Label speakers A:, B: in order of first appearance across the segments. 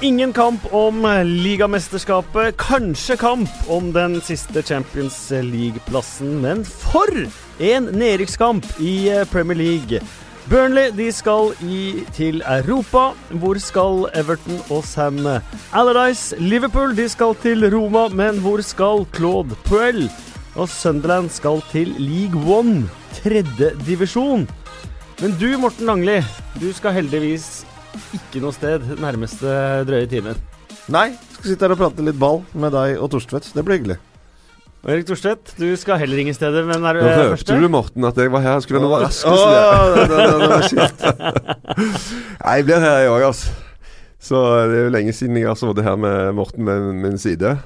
A: Ingen kamp om ligamesterskapet. Kanskje kamp om den siste Champions League-plassen. Men for en nedrykkskamp i Premier League! Burnley de skal i, til Europa. Hvor skal Everton og Sam Allardyce? Liverpool de skal til Roma, men hvor skal Claude Puel? Og Sunderland skal til League One, tredjedivisjon. Men du, Morten Langli, du skal heldigvis ikke noe sted nærmeste drøye timen.
B: Nei, skal sitte her og prate litt ball med deg og Torstvedt. Det blir hyggelig.
A: Og Erik Torstvedt, du skal heller ingen steder, men er du
C: Nå
A: hørte
C: røpte
A: første?
C: du, Morten, at jeg var her. Skulle være
B: det, det, det, det var kjipt.
C: Nei, jeg blir her, jeg òg, altså. Så det er jo lenge siden jeg har sittet her med Morten ved min side.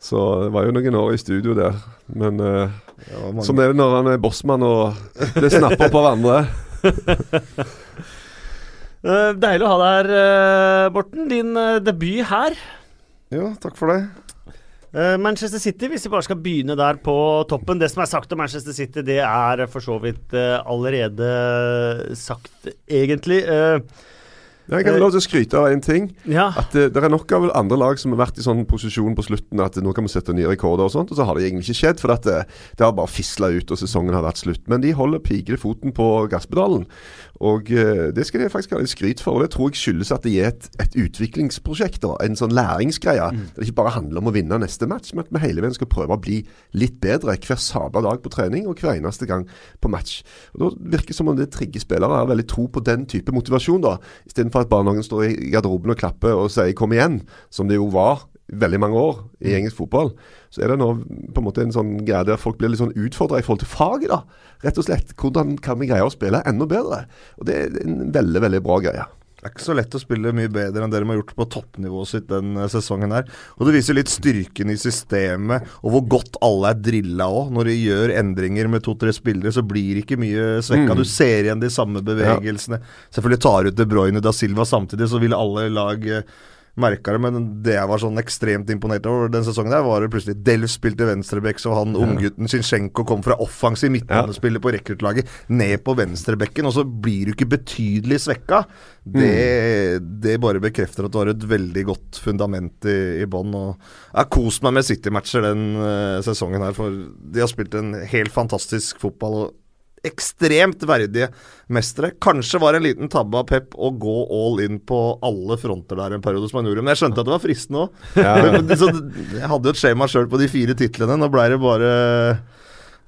C: Så det var jo noen år i studio der. Men uh,
B: Det
C: sånn er det når han er bossmann og det snapper på hverandre.
A: Eh, deilig å ha deg her, Borten. Din eh, debut her.
B: Jo, takk for det.
A: Eh, Manchester City, hvis vi bare skal begynne der på toppen. Det som er sagt om Manchester City, det er for så vidt eh, allerede sagt, egentlig. Eh,
C: Jeg kan lov til å skryte av én ting.
A: ja.
C: At det, det er nok av andre lag som har vært i sånn posisjon på slutten at nå kan vi sette nye rekorder og sånt, og så har det egentlig ikke skjedd. For at det, det har bare fisla ut, og sesongen har vært slutt. Men de holder pigre foten på gasspedalen. Og eh, det skal de faktisk ha litt skryt for. Og det tror jeg skyldes at de er et, et utviklingsprosjekt. da, En sånn læringsgreie. Der det ikke bare handler om å vinne neste match, men at vi hele veien skal prøve å bli litt bedre hver sabla dag på trening og hver eneste gang på match. Og Da virker det som om det trigger spillere har veldig tro på den type motivasjon, da. Istedenfor at bare noen står i garderoben og klapper og sier 'kom igjen', som det jo var veldig mange år i engelsk fotball. Så er det nå på en måte en sånn greie der folk blir litt sånn utfordra i forhold til faget, da. Rett og slett. Hvordan kan vi greie å spille enda bedre? Og det er en veldig, veldig bra greie.
B: Det er ikke så lett å spille mye bedre enn dere har gjort på toppnivået sitt den eh, sesongen her. Og det viser litt styrken i systemet, og hvor godt alle er drilla òg. Når de gjør endringer med to-tre spillere, så blir det ikke mye svekka.
C: Mm.
B: Du ser igjen de samme bevegelsene. Selvfølgelig tar du ut De Bruyne da Silva samtidig, så vil alle lag eh, merka det, men det jeg var sånn ekstremt imponert over den sesongen, der var det plutselig Delf spilte venstrebekk, så han unggutten Zinsjenko kom fra offensiv midtbanespiller på rekruttlaget ned på venstrebekken, og så blir du ikke betydelig svekka. Det, det bare bekrefter at du har et veldig godt fundament i, i bånn. Jeg har kost meg med City-matcher den uh, sesongen her, for de har spilt en helt fantastisk fotball. og Ekstremt verdige mestere. Kanskje var det en liten tabbe av Pep å gå all in på alle fronter der en periode, som han gjorde. Men jeg skjønte at det var fristende òg. jeg hadde jo et skjema sjøl på de fire titlene. Nå ble det bare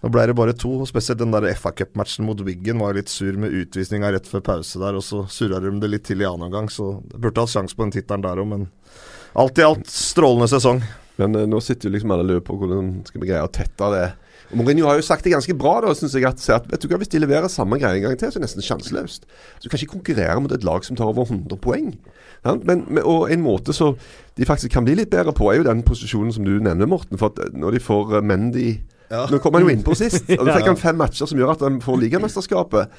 B: nå ble det bare to, og spesielt den der FA Cup-matchen mot Wiggen var litt sur med utvisninga rett før pause der, og så surra de det litt til i annen omgang, så jeg burde hatt sjanse på den tittelen der òg, men alt i alt strålende sesong.
C: Men eh, nå sitter jo liksom alle og lurer på hvordan skal vi greie å tette det. Mourinho har jo sagt det ganske bra, da, synes jeg. At, at vet du hva, Hvis de leverer samme greie en gang til, så er det nesten sjanseløst. Så Du kan ikke konkurrere mot et lag som tar over 100 poeng. Ja, men, og en måte så de faktisk kan bli litt bedre på, er jo den posisjonen som du nevner, Morten. For at når de får eh, Mendy
B: Ja.
C: Nå kom han jo innpå sist. og Da fikk han fem matcher som gjør at han får ligamesterskapet.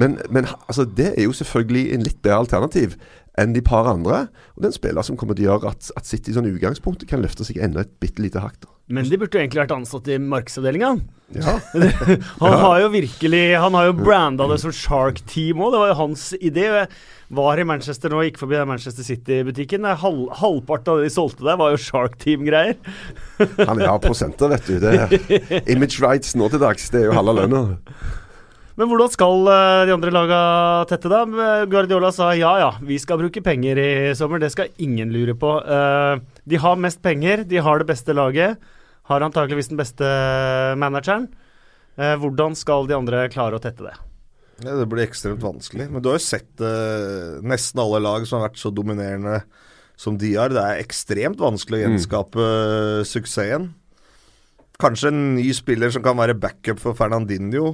C: Men, men altså, det er jo selvfølgelig en litt bedre alternativ enn de par andre. Og det er en spiller som kommer til å gjøre at, at City sånn utgangspunktet kan løfte seg enda et bitte lite hakk.
A: Men de burde jo egentlig vært ansatt i markedsavdelinga.
C: Ja.
A: Han har jo virkelig Han har jo branda det som Shark Team òg. Det var jo hans idé. Jeg var i Manchester nå gikk forbi Manchester City-butikken. Halv, halvparten av det de solgte der, var jo Shark Team-greier.
C: Han har prosenter, vet du. Det er Image rights nå til dags, det er jo halve lønna.
A: Men hvordan skal eh, de andre laga tette, da? Guardiola sa ja ja, vi skal bruke penger i sommer. Det skal ingen lure på. Eh, de har mest penger, de har det beste laget. Har antakeligvis den beste manageren. Eh, hvordan skal de andre klare å tette det?
B: Ja, det blir ekstremt vanskelig. Men du har jo sett eh, nesten alle lag som har vært så dominerende som de har. Det er ekstremt vanskelig å gjenskape mm. suksessen. Kanskje en ny spiller som kan være backup for Fernandinho.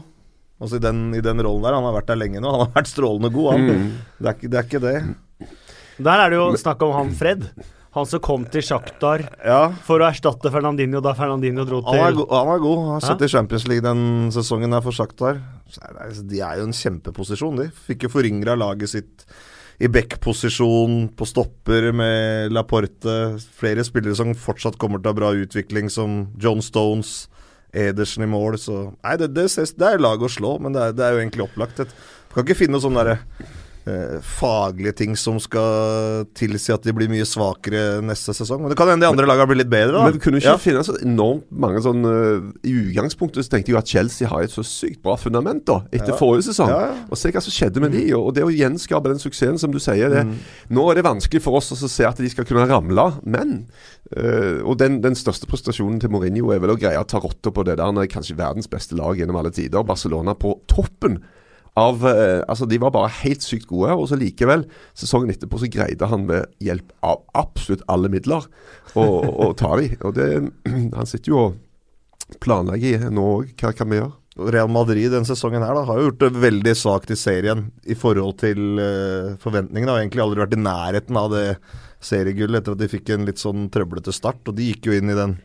B: Altså i den, I den rollen der. Han har vært der lenge nå. Han har vært strålende god, han. Det, er ikke, det er ikke det.
A: Der er det jo snakk om han Fred. Han som kom til Sjaktar
B: Ja,
A: for å erstatte Fernandinho da Fernandinho dro
B: han er,
A: til
B: go han er god. Han har sett i Champions League den sesongen her for det- De er jo en kjempeposisjon, de. Fikk jo forringra laget sitt i back-posisjon, på stopper med Laporte. Flere spillere som fortsatt kommer til å ha bra utvikling, som John Stones, Edersen i mål. Så nei, det, det, ses, det er lag å slå, men det er, det er jo egentlig opplagt. Et, kan ikke finne noe sånn derre eh, faglige ting som skal tilsi at de blir mye svakere neste sesong. Men det kan hende de andre lagene blir litt bedre, da.
C: Men kunne ikke
B: Ja.
C: finne så enormt mange sånn eh, I utgangspunktet så tenkte jeg at Chelsea har et så sykt bra fundament da etter
B: Ja.
C: forrige sesong.
B: Ja.
C: Og se hva som skjedde med de, og, det å gjenskape den suksessen som du sier det,
B: Mm.
C: Nå er det vanskelig for oss å se at de skal kunne ramle, men øh, Og den, den største prestasjonen til Mourinho er vel å greie å ta rotta på det der er kanskje verdens beste lag gjennom alle tider. Barcelona på toppen av eh, Altså, de var bare helt sykt gode, og så likevel, sesongen etterpå, så greide han med hjelp av absolutt alle midler å, ta de. Og det Han sitter jo og planlegger nå òg. Hva kan vi gjøre?
B: Real Madrid denne sesongen her da, har jo gjort det veldig svakt i serien i forhold til uh, forventningene. Har egentlig aldri vært i nærheten av det seriegullet etter at de fikk en litt sånn trøblete start. Og de gikk jo inn i den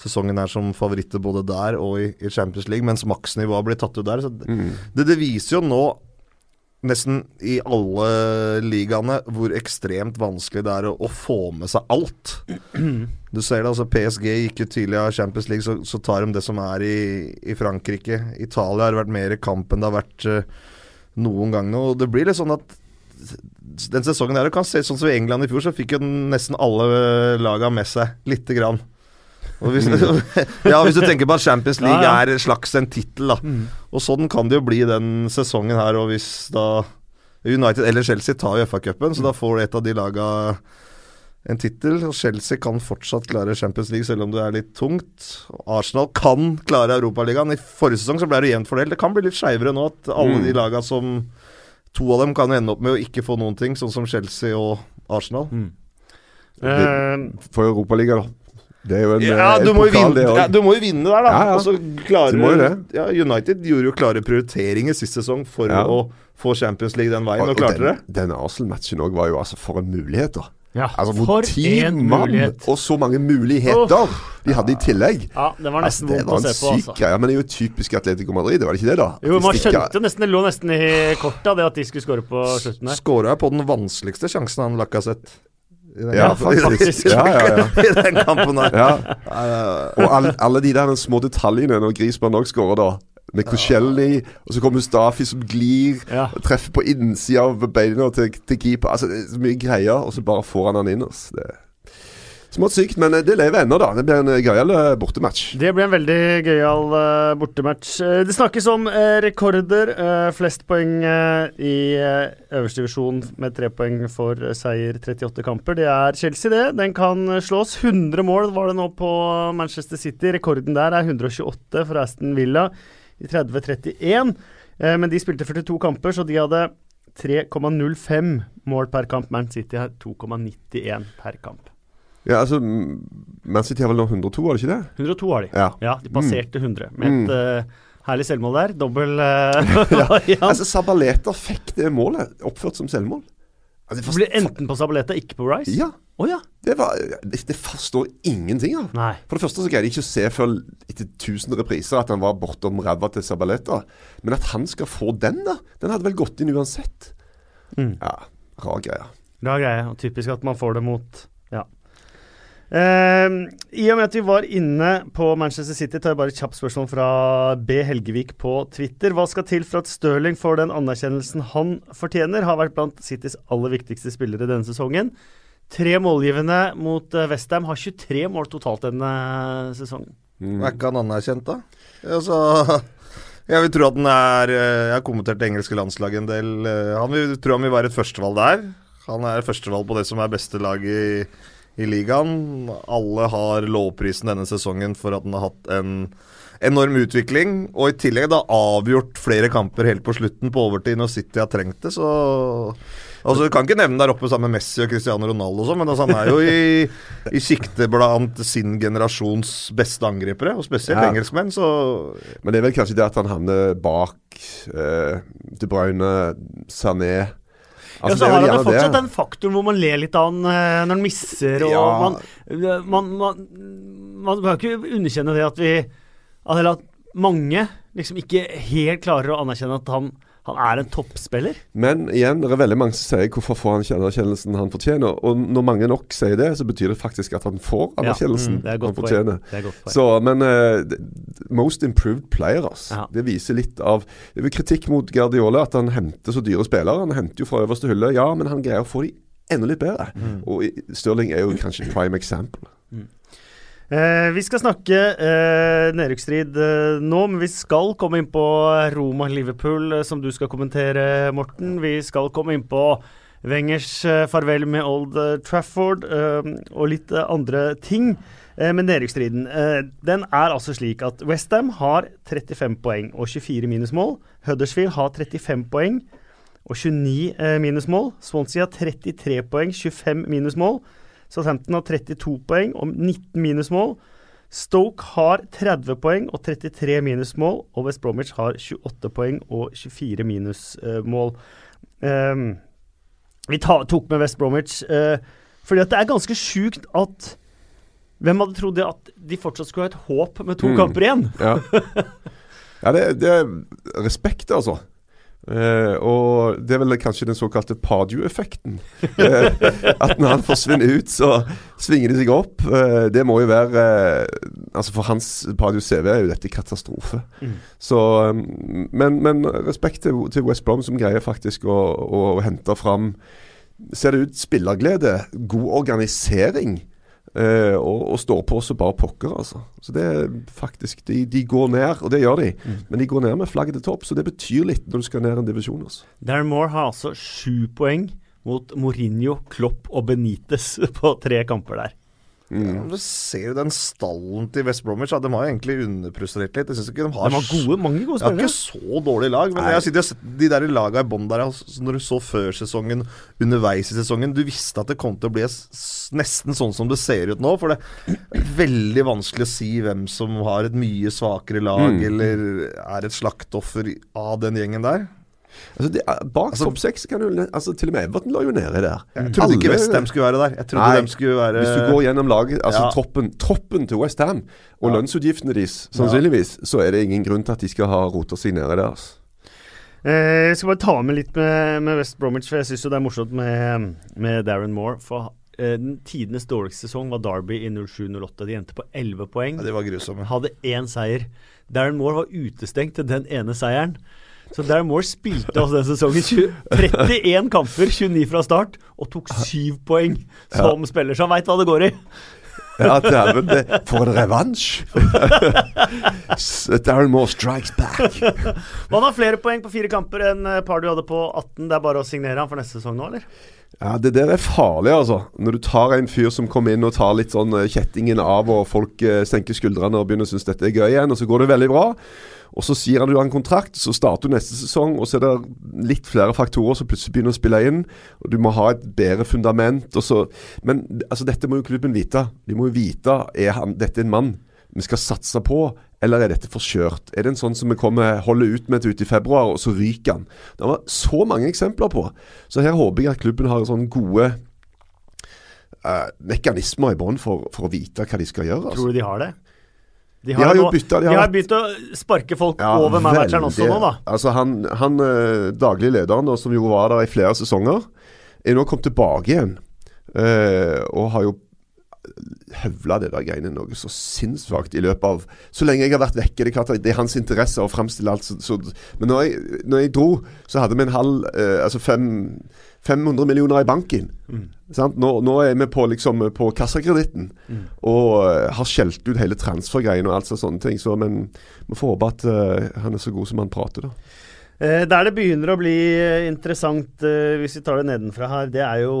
B: sesongen her som favoritter både der og i, i Champions League, mens maksnivået blir tatt ut der.
C: Mm.
B: det, det viser jo nå nesten i alle ligaene hvor ekstremt vanskelig det er å, å få med seg alt. Du ser det, altså PSG gikk jo tidlig av Champions League, så, så tar de det som er i, i Frankrike. Italia har vært mer kamp enn det har vært uh, noen gang nå. Og det blir litt sånn at den sesongen der, du kan se sånn som i England i fjor, så fikk jo nesten alle laga med seg lite grann. Og hvis, ja, hvis du tenker på at Champions League
A: Ja, ja.
B: er en slags en tittel, da. Og sånn kan det jo bli den sesongen her, og hvis da United eller Chelsea tar jo FA-cupen, så da får et av de laga en tittel. Og Chelsea kan fortsatt klare Champions League selv om det er litt tungt. Og Arsenal kan klare Europaligaen. I forrige sesong så ble det jevnt fordelt. Det kan bli litt skeivere nå at alle
C: Mm.
B: de laga som To av dem kan ende opp med å ikke få noen ting, sånn som Chelsea og Arsenal.
A: Eh,
C: For Europaligaen. Det er jo en,
B: Ja,
C: eh,
B: du må, jo
C: pokal,
B: vinne,
C: det
B: ja, du må jo vinne der, da.
C: Ja, ja.
B: Og så klarer
C: må jo det.
B: Ja, United gjorde jo klare prioriteringer sist sesong for
C: Ja.
B: å få Champions League den veien, og,
C: Og
B: klarte
C: den,
B: det.
C: Denne Arsenal-matchen òg var jo altså for en mulighet, da.
A: ja,
C: Altså
A: for en
C: mann,
A: mulighet.
C: og så mange muligheter de hadde i tillegg.
A: Ja, det var
C: Altså,
A: nesten
C: det
A: vondt
C: var
A: å se på. Altså.
C: greie. Men det er jo typisk Atletico Madrid, det var det ikke det, da?
A: Jo,
C: De
A: man
C: stikker-
A: skjønte nesten Det lå nesten i kortet, det at de skulle skåre på slutten der.
B: Skåra på den vanskeligste sjansen han Lacassette.
C: Ja, faktisk. Ja, ja, ja.
B: I den kampen der.
C: Ja. Og alle, alle de der små detaljene når Griezmann òg skårer, da. Med Koscielny, og så kommer Mustafi som glir, og treffer på innsida av beina til, til keeper. Altså, det er så mye greier, og så bare får han han inn. Altså. Det smått sykt, men eh, det lever ennå, da. Det blir en eh, gøyal eh, bortematch.
A: Det blir en veldig gøyal bortematch. Det snakkes om rekorder. flest poeng i øverste divisjon med tre poeng for seier 38 kamper. Det er Chelsea, det. Den kan slås. 100 mål var det nå på Manchester City. Rekorden der er 128 for Aston Villa i 30-31. Eh, men de spilte 42 kamper, så de hadde 3,05 mål per kamp. Man City har 2,91 per kamp.
C: Ja, altså Man City har vel nå 102, har de ikke det?
A: 102 har de.
C: Ja.
A: Ja, de passerte 100 med
C: Mm.
A: et eh, herlig selvmål der. Dobbel uh, ja.
C: Altså, Sabaleta fikk det målet oppført som selvmål. Altså,
A: det blir enten på Sabaleta, ikke på Rice?
C: Ja.
A: Oh, ja.
C: Det, var, det, det forstår ingenting av.
A: Nei.
C: For det første så greide jeg ikke å se før etter 1000 repriser at han var bortom ræva til Sabaleta. Men at han skal få den, da Den hadde vel gått inn uansett.
A: Mm.
C: Ja, rar greie.
A: Rar greie. og Typisk at man får det mot Ehm, I og med at vi var inne på Manchester City, tar jeg bare et kjapt spørsmål fra B. Helgevik på Twitter. Hva skal til for at Stirling får den anerkjennelsen han fortjener? Har vært blant Citys aller viktigste spillere denne sesongen. Tre målgivende mot uh, Westham. Har 23 mål totalt denne sesongen.
C: Mm.
B: Er ikke han anerkjent, da? Altså, jeg vil tro at den er eh, Jeg har kommentert det engelske landslaget en del. eh, Han vil tro han vil være et førstevalg der. Han er førstevalg på det som er beste lag i, i ligaen. Alle har lovprisen denne sesongen for at den har hatt en enorm utvikling. Og i tillegg da avgjort flere kamper helt på slutten på overtid når City har trengt det, så Altså, Du kan ikke nevne der oppe sammen med Messi og Cristiano Ronaldo, og sånn, men altså, han er jo i, i sikte blant sin generasjons beste angripere, og spesielt
C: Ja.
B: engelskmenn. Så
C: Men det er vel kanskje det at han havner bak eh, De Bruyne, Sané
A: ja,
C: Altså,
A: så
C: det er
A: har han jo fortsatt den faktoren hvor man ler litt av han eh, når han misser, og
C: Ja.
A: man, eh, man, man Man kan ikke underkjenne det at vi Eller at mange liksom ikke helt klarer å anerkjenne at han Han er en toppspiller.
C: Men igjen, det er veldig mange som sier hvorfor får han ikke anerkjennelsen han fortjener. Og når mange nok sier det, så betyr det faktisk at han får anerkjennelsen
A: mm, er godt
C: han fortjener.
A: er poeng.
C: Så, men uh, most improved player, altså.
A: Ja.
C: Det viser litt av det er Kritikk mot Guardiola at han henter så dyre spillere. Han henter jo fra øverste hylle, ja, men han greier å få de enda litt bedre.
A: Mm.
C: Og Stirling er jo kanskje prime example.
A: Eh, vi skal snakke eh, nedrykksstrid eh, nå, men vi skal komme inn på Roma-Liverpool, eh, som du skal kommentere, Morten. Vi skal komme inn på Wengers eh, farvel med Old eh, Trafford eh, og litt andre ting. Men nedrykksstriden den er altså slik at Westham har 35 poeng og 24 minusmål. Huddersfield har 35 poeng og 29 eh, minusmål. Swansea har 33 poeng, 25 minusmål. Southampton har 32 poeng og 19 minusmål. Stoke har 30 poeng og 33 minusmål, og West Bromwich har 28 poeng og 24 minusmål. Um, vi ta, tok med West Bromwich uh, fordi at det er ganske sjukt at Hvem hadde trodd det at de fortsatt skulle ha et håp med to
C: Mm.
A: kamper igjen?
C: Ja, ja det, det er respekt, altså. Eh, og det er vel kanskje den såkalte Padio-effekten. Eh, at når han forsvinner ut, så svinger de seg opp. Uh, det må jo være Altså For hans Padio-CV er jo dette katastrofe.
A: Mm.
C: Så um, men, men respekt til, til West Brom, som greier faktisk å, å, å hente fram Ser det ut spillerglede, god organisering. Eh, og, og står på så bare pokker, altså. Så det er faktisk De, de går ned, og det gjør de. Men de går ned med flagget til topp, så det betyr litt når du skal ned en divisjon. Altså.
A: Darren Moore har altså sju poeng mot Mourinho, Klopp og Benitez på tre kamper der.
B: Ja, du ser jo den stallen til West Bromwich. De har jo egentlig underprestert litt. Jeg synes ikke de har
A: De har gode, mange gode
B: Jeg har ikke så dårlig lag, men jeg har sett de der laga i bånn der altså, Når du så før sesongen, underveis i sesongen Du visste at det kom til å bli nesten sånn som det ser ut nå. For det er veldig vanskelig å si hvem som har et mye svakere lag,
C: Mm.
B: eller er et slaktoffer av den gjengen der.
C: Altså, det, er- bak
B: Altså-
C: topp seks kan du altså, Til og med Everton lå jo nede der.
B: Jeg trodde ikke
C: Alle-
B: Westham skulle være der. Jeg trodde
C: Nei,
B: de skulle være
C: Hvis du går gjennom laget, altså
B: Ja.
C: troppen, troppen til Westham og
B: Ja.
C: lønnsutgiftene deres, sannsynligvis, så er det ingen grunn til at de skal ha rota seg nede der. Altså.
A: Eh, jeg skal bare ta med litt med, med West Bromwich, for jeg syns det er morsomt med, med Darren Moore. For eh, den tidenes dårligste sesong var Derby i 07-08. De endte på 11 poeng.
B: ja, De var grusomme.
A: Hadde én seier. Darren Moore var utestengt til den ene seieren. Så Darren Moore spilte altså den sesongen 20, 31 kamper, 29 fra start, og tok syv poeng som spiller. Så han veit hva det går i.
C: Ja, dæven, For en revansj! Darren Moore strikes back.
A: Han har flere poeng på fire kamper enn eh, par du hadde på 18. Det er bare å signere han for neste sesong nå, eller?
C: Ja, Det der er farlig, altså. Når du tar en fyr som kommer inn og tar litt sånn eh, kjettingen av, og folk eh, senker skuldrene og begynner å synes dette er gøy igjen, og så går det veldig bra. Og så sier han du har en kontrakt, så starter du neste sesong, og så er det litt flere faktorer som plutselig begynner å spille inn. Og du må ha et bedre fundament. Men altså, dette må jo klubben vite. De må jo vite er han, dette en mann vi skal satse på, eller er dette for skjørt? Er det en sånn som vi kommer holder ut med ute i februar, og så ryker han? Det var så mange eksempler på. Så her håper jeg at klubben har sånne gode uh, mekanismer i bånn for, for å vite hva de skal gjøre. Altså.
A: Tror du de har det? De
C: har jo
A: har
C: byttet- bytta
A: de
C: har
A: har begynt å sparke folk
C: Ja,
A: over manageren også nå, da.
C: Altså han, han eh, daglig lederen, da, som jo var der i flere sesonger, er nå kommet tilbake igjen. Uh, og har jo høvla det der greiene noe så sinnssvakt i løpet av Så lenge jeg har vært vekke. Det er klart at det er hans interesse å framstille alt så, så Men når jeg, når jeg dro, så hadde vi en halv uh, Altså fem, 500 millioner i banken. Sant? Nå, nå er vi på, liksom, på kassakreditten og eh, har skjelt ut hele transfergreien og alt sånne ting. Så, men vi får håpe at uh, han er så god som han prater, da.
A: Eh, der det begynner å bli eh, interessant, eh, hvis vi tar det nedenfra her, det er jo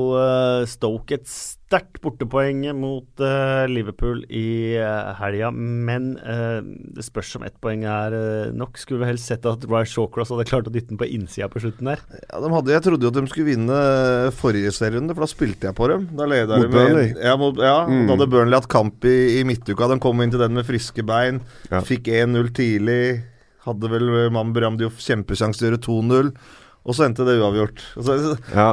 A: Stoke et sterkt bortepoeng mot Liverpool i helga. Men eh, det spørs om ett poeng er nok. Skulle vi helst sett at Ryan Shawcross hadde klart å dytte den på innsida på slutten der.
B: Ja, de hadde, jeg trodde jo at de skulle vinne forrige serierunde, for da spilte jeg på dem. Da leda
C: Mot
B: de med Ja, mot, ja
C: Mm.
B: da hadde Burnley hatt kamp i, i midtuka. De kom inn til den med friske bein.
C: Ja.
B: Fikk 1-0 tidlig. Hadde vel Mambi Ramdi kjempesjanse til å gjøre 2-0. Og så endte det uavgjort. Og
C: Ja.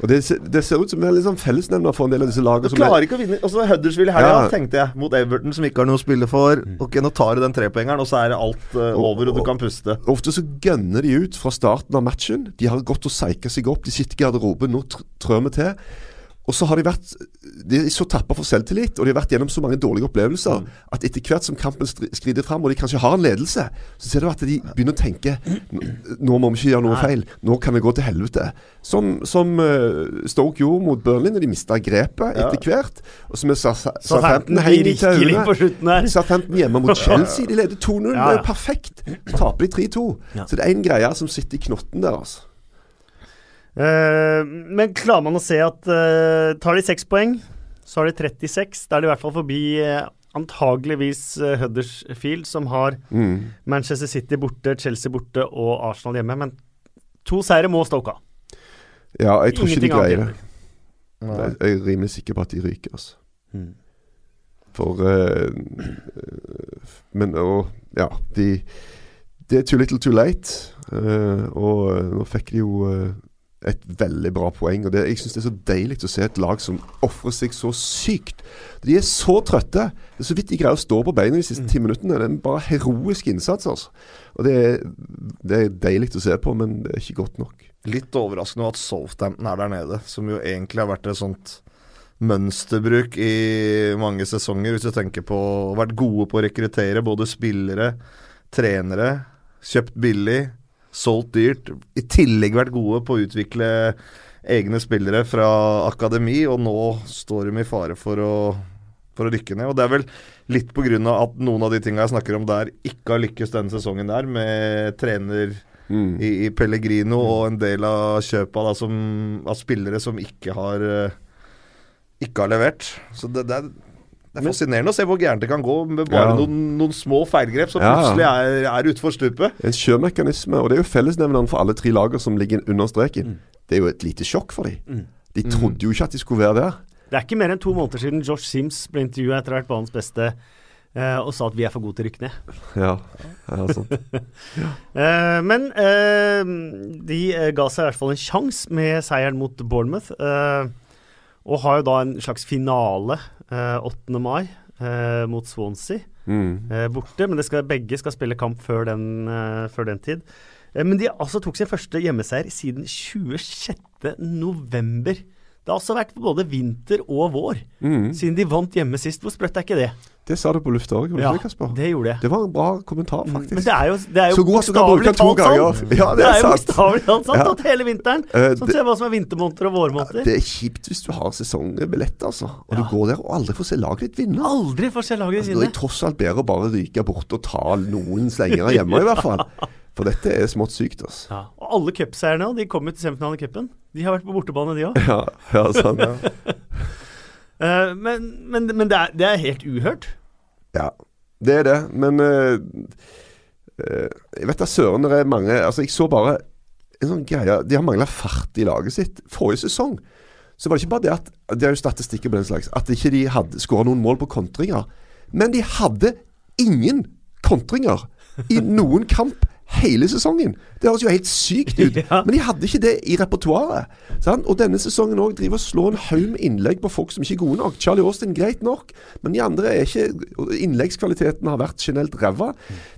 C: Og det, det ser ut som en liksom fellesnevner for en del av disse lagene. Du
B: klarer ikke å vinne. Og så Huddersfield i helga,
C: Ja.
B: tenkte jeg. Mot Everton, som ikke har noe å spille for.
A: Mm.
B: Ok, nå tar du den trepoengeren, og så er det alt uh, over, og du kan puste.
C: Ofte så gønner de ut fra starten av matchen. De har gått og seika seg opp. De sitter i garderoben. Nå trør vi til. Og så har de vært De er så tappa for selvtillit, og de har vært gjennom så mange dårlige opplevelser
B: Mm.
C: at etter hvert som kampen skrider fram, og de kanskje har en ledelse, så ser du at de begynner å tenke "Nå- må vi ikke gjøre noe
A: Nei.
C: feil. Nå kan vi gå til helvete. Som, som uh, Stoke gjorde mot Burnley, når de mista grepet
B: Ja.
C: etter hvert. Og som er
A: Southampton
C: øynene.
A: på slutten.
C: Southampton hjemme mot Chelsea. De leder 2-0.
A: Ja,
C: Det
A: er
C: er perfekt. Så taper de 3-2.
A: Ja.
C: Så det er en greie som sitter i knotten der, altså.
A: Eh, men klarer man å se at uh, tar de seks poeng, så har de 36. Da er de i hvert fall forbi uh, antageligvis uh, Huddersfield, som har
C: Mm.
A: Manchester City borte, Chelsea borte og Arsenal hjemme. Men to seire må Stoke ha.
C: Ja, jeg tror ikke de greier det. Jeg jeg er rimelig sikker på at de ryker, altså.
A: Mm.
C: For Men og Ja, de Det er too little too late. Uh, og nå fikk de jo eh, et veldig bra poeng. Og det, jeg syns det er så deilig å se et lag som ofrer seg så sykt. De er så trøtte. Det er så vidt de greier å stå på beina de siste ti minuttene. Det er bare heroisk innsats, altså. Og det er, det er deilig å se på, men det er ikke godt nok.
B: Litt overraskende at Southampton er der nede, som jo egentlig har vært et sånt mønsterbruk i mange sesonger, hvis du tenker på Vært gode på å rekruttere både spillere, trenere, kjøpt billig, solgt dyrt. I tillegg vært gode på å utvikle egne spillere fra akademi, og nå står de i fare for å, for å rykke ned. Og det er vel litt på grunn av at noen av de tinga jeg snakker om der, ikke har lykkes denne sesongen der, med trener
C: Mm.
B: i, i Pellegrino og en del av kjøpa da, som, av spillere som ikke har eh, Ikke har levert. Så det, det, er, det er fascinerende å se hvor gærent det kan gå med bare
C: Ja.
B: noen, noen små feilgrep som
C: Ja.
B: plutselig er, er utfor stupet.
C: En sjømekanisme, og det er jo fellesnevneren for alle tre lager som ligger under streken.
A: Mm.
C: Det er jo et lite sjokk for dem.
A: Mm.
C: De trodde jo ikke at de skulle være der.
A: Det er ikke mer enn to måneder siden Josh Sims ble intervjua etter å ha vært banens beste eh, og sa at vi er for gode til å rykke ned.
C: Ja, ja sant.
A: Eh, men eh, de ga seg i hvert fall en sjanse med seieren mot Bournemouth. eh, og har jo da en slags finale eh, 8. mai eh, mot Swansea
C: Mm.
A: eh, borte. Men det skal, begge skal spille kamp før den, eh, før den tid. Eh, men de altså tok sin første hjemmeseier siden 26. Det har altså vært både vinter og vår
C: Mm.
A: siden de vant hjemme sist. Hvor sprøtt er ikke det?
C: Det sa du på lufta òg, ikke det, Kasper?
A: det gjorde jeg.
C: Det var en bra kommentar, faktisk.
A: Men det er jo, det er jo
C: Så god at du kan bruke den to ganger. Ja, det
A: det
C: er
A: er
C: sant.
A: bokstavelig talt sant
C: Ja.
A: at hele vinteren
C: Sånn
A: Så ser vi hva som er vintermåneder og vårmåneder.
C: Det er kjipt hvis du har sesongbillett, altså. Og
A: Ja.
C: du går der og aldri får se laget ditt vinne.
A: Aldri får se laget
C: Altså,
A: ditt
C: det er
A: vinne.
C: tross alt bedre å bare ryke bort og ta noen slengere hjemme, i hvert fall. For dette er smått sykt, altså.
A: Ja. Og alle cupseierne de kom jo til semifinalen i cupen. De har vært på bortebane, de òg.
C: Ja, ja sant.
A: ja. men men, men det, er, det er helt uhørt.
C: Ja, det er det. Men uh, eh, Jeg vet da søren det er mange Altså, jeg så bare en sånn greie De har mangla fart i laget sitt. Forrige sesong så var det ikke bare det at Det er jo statistikker på den slags. At ikke de hadde skåra noen mål på kontringer. Men de hadde ingen kontringer i noen kamp hele sesongen. Det høres jo helt sykt ut.
A: Ja.
C: Men de hadde ikke det i repertoaret. sant? Og denne sesongen òg driver og slår en haug med innlegg på folk som ikke er gode nok. Charlie Austin, greit nok, men de andre er ikke Innleggskvaliteten har vært generelt ræva.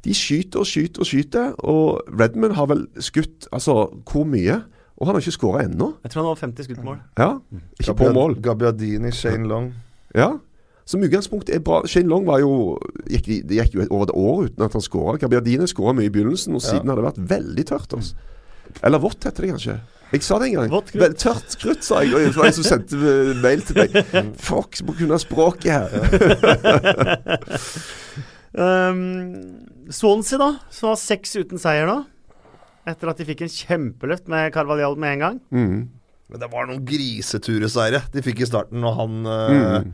C: De skyter og skyter og skyter, og Redman har vel skutt Altså, hvor mye? Og han har ikke skåra ennå.
A: Jeg tror han har 50 skudd mål.
C: Ja, ikke på mål.
B: Gabbiadini, Shane Long.
C: Ja. Som utgangspunkt er bra. Shane Long var jo gikk, Det gikk jo over et år uten at han skåra. Gabiadine skåra mye i begynnelsen, og siden har det vært veldig tørt. Altså. Eller vått, heter det kanskje. Jeg sa det en gang.
A: Vått krutt.
C: Vel, tørt krutt, sa jeg. Og det var en som sendte mail til meg. Fuck, må kunne språket her.
A: Um, Swansea, da, som har seks uten seier nå. Etter at de fikk en kjempeløft med Carvalhall med en gang.
C: Mm.
B: Men det var noen grisetureseire de fikk i starten når han eh,
C: Mm.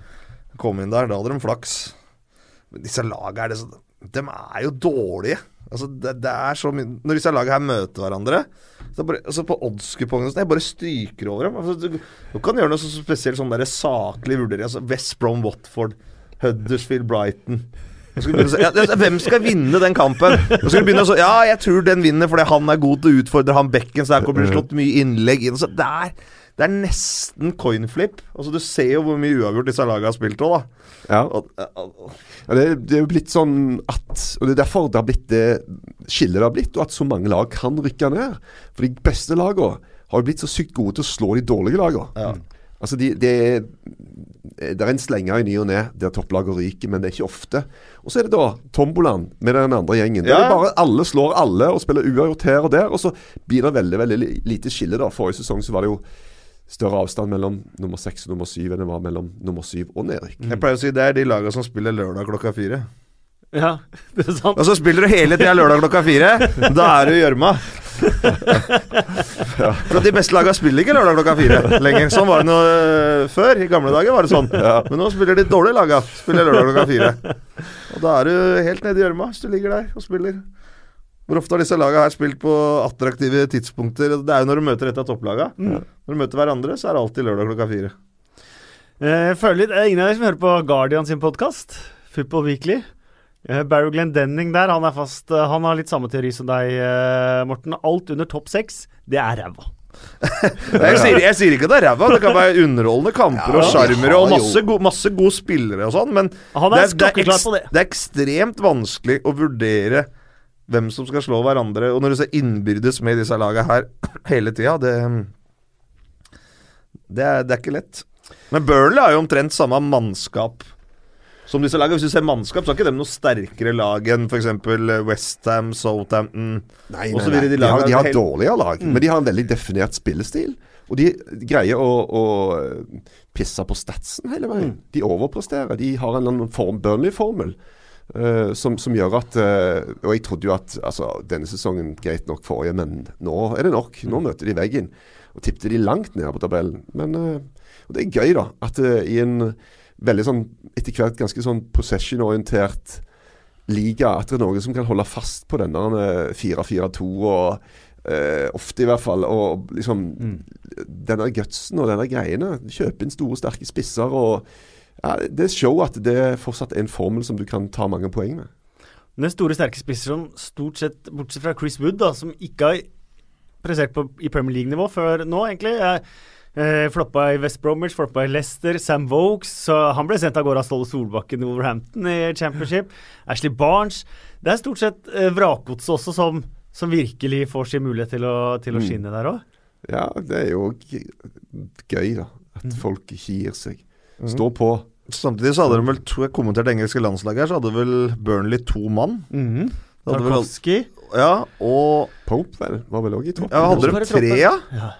B: Kom inn der. Da hadde de flaks. Men disse lagene er det så De er jo dårlige. Altså, det, det er så mye Når disse lagene her møter hverandre så bare, altså På oddskupongen sånn, Jeg bare stryker over dem. Altså, du, du kan gjøre noe så spesielt sånn der saklig vurdering. Altså West Brom, Watford, Huddersfield, Brighton. Så ja, hvem skal vinne den kampen? Så Ja, jeg tror den vinner fordi han er god til å utfordre han bekken, så der kommer det slått mye innlegg inn. Så det, er, det er nesten coinflip. Altså, du ser jo hvor mye uavgjort disse lagene har spilt òg, da.
C: Ja.
B: Og, og,
C: Ja, det, det er jo blitt sånn at Og det er derfor det har blitt det skillet det har blitt, og at så mange lag kan rykke ned. For de beste lagene har jo blitt så sykt gode til å slå de dårlige lagene.
B: Ja.
C: Altså de, det, er, det er en slenger i ny og ne der topplaget ryker, men det er ikke ofte. Og så er det da tombolaen med den andre gjengen. Der
B: Ja.
C: det bare alle slår alle og spiller uavgjort her og der. Og så blir det veldig veldig lite skille. da Forrige sesong så var det jo større avstand mellom nummer seks og nummer syv enn det var mellom nummer syv og nedrykk.
B: jeg pleier å si det er de lagene som spiller lørdag klokka fire.
A: Ja, det er sant.
B: Og så spiller du hele tida lørdag klokka fire. Da er du i gjørma. For de beste lagene spiller ikke lørdag klokka fire lenger. Sånn var det nå øh, før. I gamle dager var det sånn. Men nå spiller de dårlige lagene Spiller lørdag klokka fire. Og da er du helt nede i gjørma hvis du ligger der og spiller. Hvor ofte har disse lagene her spilt på attraktive tidspunkter? Det er jo når du møter et av topplagene. Når du møter hverandre, så er det alltid lørdag klokka fire.
A: Eh, Jeg føler litt, Jeg er ingen av dere som hører på Guardian sin podkast, Football Weekly. Eh, Barry Glendenning der, han er fast eh, Han har litt samme teori som deg, eh, Morten. Alt under topp seks, det er ræva.
B: Jeg sier, jeg sier ikke at det er ræva. Det kan være underholdende kamper og
C: Ja,
B: sjarmere og masse, go masse gode spillere og sånn, men
A: Han er
B: det,
A: er det.
B: det er ekstremt vanskelig å vurdere hvem som skal slå hverandre. Og når du ser innbyrdes med disse lagene her hele tida, det, det, er, det er ikke lett. Men Burnley har jo omtrent samme mannskap som disse lagene. Hvis du ser mannskap, så har ikke de noe sterkere lag enn f.eks. Westham, Southampton
C: Nei,
B: Og
C: nei,
B: de
C: De, har, de har dårligere lag, men de har en veldig definert spillestil. Og de greier å, å pisse på statsen hele veien. De overpresterer. De har en annen form, Burnley-formel. Eh, som, som gjør at uh, Og jeg trodde jo at altså, denne sesongen greit nok forrige, men nå er det nok. Nå møter de veggen. Og tippte de langt ned på tabellen. Men uh, og det er gøy, da. At i en veldig sånn etter hvert ganske sånn possession-orientert liga, at det er noen som kan holde fast på denne eh, 4-4-2 og ofte i hvert fall. Og liksom denne gutsen og denne greiene. Kjøpe inn store, sterke spisser og ja, Det show at det fortsatt er en formel som du kan ta mange poeng med.
A: Den store, sterke spisser som stort sett, bortsett fra Chris Wood, da, som ikke har prestert på, i Premier League-nivå før nå, egentlig. Jeg, Eh, floppa i West Bromwich, floppa i Leicester, Sam Vokes så Han ble sendt av gårde av Ståle Solbakken i Wolverhampton i Championship. Ashley Barnes. Det er stort sett eh, vrakgodset også som, som virkelig får sin mulighet til å, til å
C: Mm.
A: skinne der òg.
C: Ja, det er jo gøy, da. At
A: Mhm.
C: folk ikke gir seg. Står på.
B: Samtidig så hadde de vel, tror jeg kommentert det engelske landslaget her, så hadde vel Burnley to mann.
A: Mm Tarkovskij.
B: Ja, og
C: Pope vel, var vel òg i topp
B: ja, Hadde de tre, ja?
A: Ja.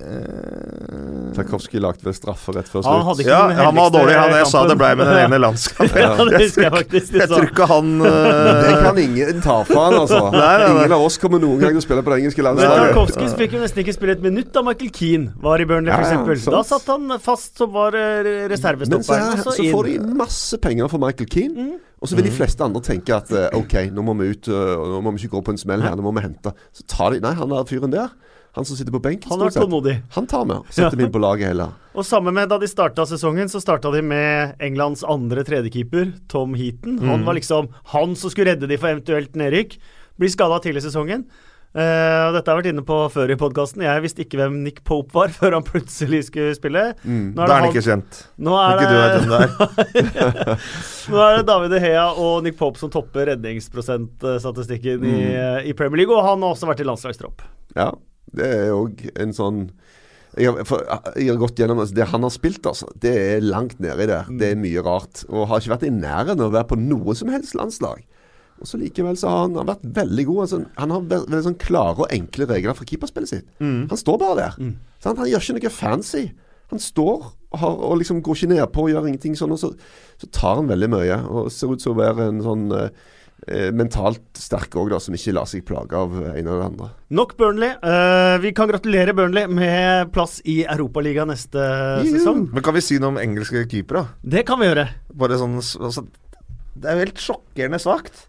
B: Eh,
C: Tarkovskij lagde vel straffe rett før slutt.
B: ja, han var dårlig. Han, jeg sa det blei med den ene landskampen.
A: Ja, det jeg.
B: Jeg tror ikke han
C: Det
B: eh,
C: kan ingen ta fra han, altså.
B: Nei, nei, nei.
C: Ingen av oss kommer noen gang til å spille på det engelske landslaget.
A: Tarkovskij fikk jo nesten ikke spille et minutt da Michael Keane var i Burnley, f.eks.
C: ja,
A: Da satt han fast som var Reservestopper
C: Men så,
A: reservestopperen. så
C: får de.
A: Mm.
C: masse penger for Michael Keane. Og så vil de fleste andre tenke at eh, OK, nå må vi ut, eh, nå må vi ikke gå på en smell her, nå må vi hente. Så tar de Nei, han der fyren der, han som sitter på benken,
A: Han
C: sett,
A: tålmodig.
C: han tar med. Setter ja. inn på laget heller.
A: Og samme med da de starta sesongen, så starta de med Englands andre tredjekeeper, Tom Heaton. Han var liksom han som skulle redde de for eventuelt nedrykk. Blir skada tidlig i sesongen. Uh, dette har jeg vært inne på før i podkasten. Jeg visste ikke hvem Nick Pope var før han plutselig skulle spille. Nå
B: Da er han ikke kjent.
A: Nå er,
B: Ikke du vet
A: det,
B: det er.
A: nå er det David De Hea og Nick Pope som topper redningsprosentstatistikken i, i Premier League, og han har også vært i landslagstropp.
C: Ja, det er òg en sånn jeg har, for, jeg har gått gjennom altså, Det han har spilt, altså, det er langt nedi der. Det er mye rart. Og har ikke vært i nærheten av å være på noe som helst landslag. Og så Likevel så har han, han vært veldig god. Altså, han har ve- veldig sånn klare og enkle regler for keeperspillet sitt. Han står bare der. Sant? Han gjør ikke noe fancy. Han står og, har, og liksom går ikke nedpå og gjør ingenting sånn. Og så, så tar han veldig mye. Og ser ut som å være en sånn eh, mentalt sterke òg, som ikke lar seg plage av en eller andre.
A: Nok Burnley. Uh, vi kan gratulere Burnley med plass i Europaligaen neste sesong.
B: Men kan vi si noe om engelske keepere?
A: Det kan vi gjøre.
B: Bare sånn altså, Det er jo helt sjokkerende svakt.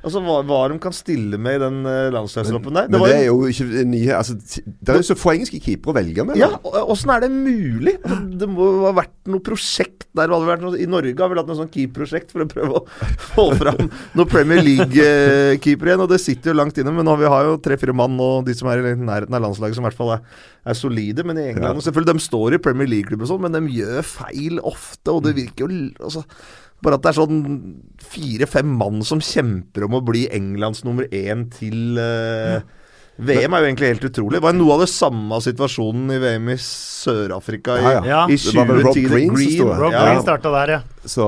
B: Altså hva, hva de kan stille med i den uh, landslagstroppen der.
C: Men
B: var
C: det er jo ikke nye altså, Det er jo så få engelske keepere å velge med.
B: Ja, åssen er det mulig? Altså, det må ha vært noe prosjekt der. det noe, I Norge har vi hatt noe sånn keeperprosjekt for å prøve å få fram noen Premier League-keeper igjen. Og det sitter jo langt inne, men nå, vi har jo tre-fire mann og de som er i nærheten av landslaget som i hvert fall er, er solide. Men i England
C: Ja.
B: selvfølgelig, De står i Premier League-klubb og sånn, men de gjør feil ofte. Og det virker jo altså, Bare at det er sånn fire-fem mann som kjemper om å bli Englands nummer én til eh, VM er jo egentlig helt utrolig. Det var noe av det samme situasjonen i VM i Sør-Afrika i,
C: Ja, ja.
B: I
C: Det var vel Rob Green, Green.
A: Rob
B: ja.
A: Green starta der, ja.
C: Så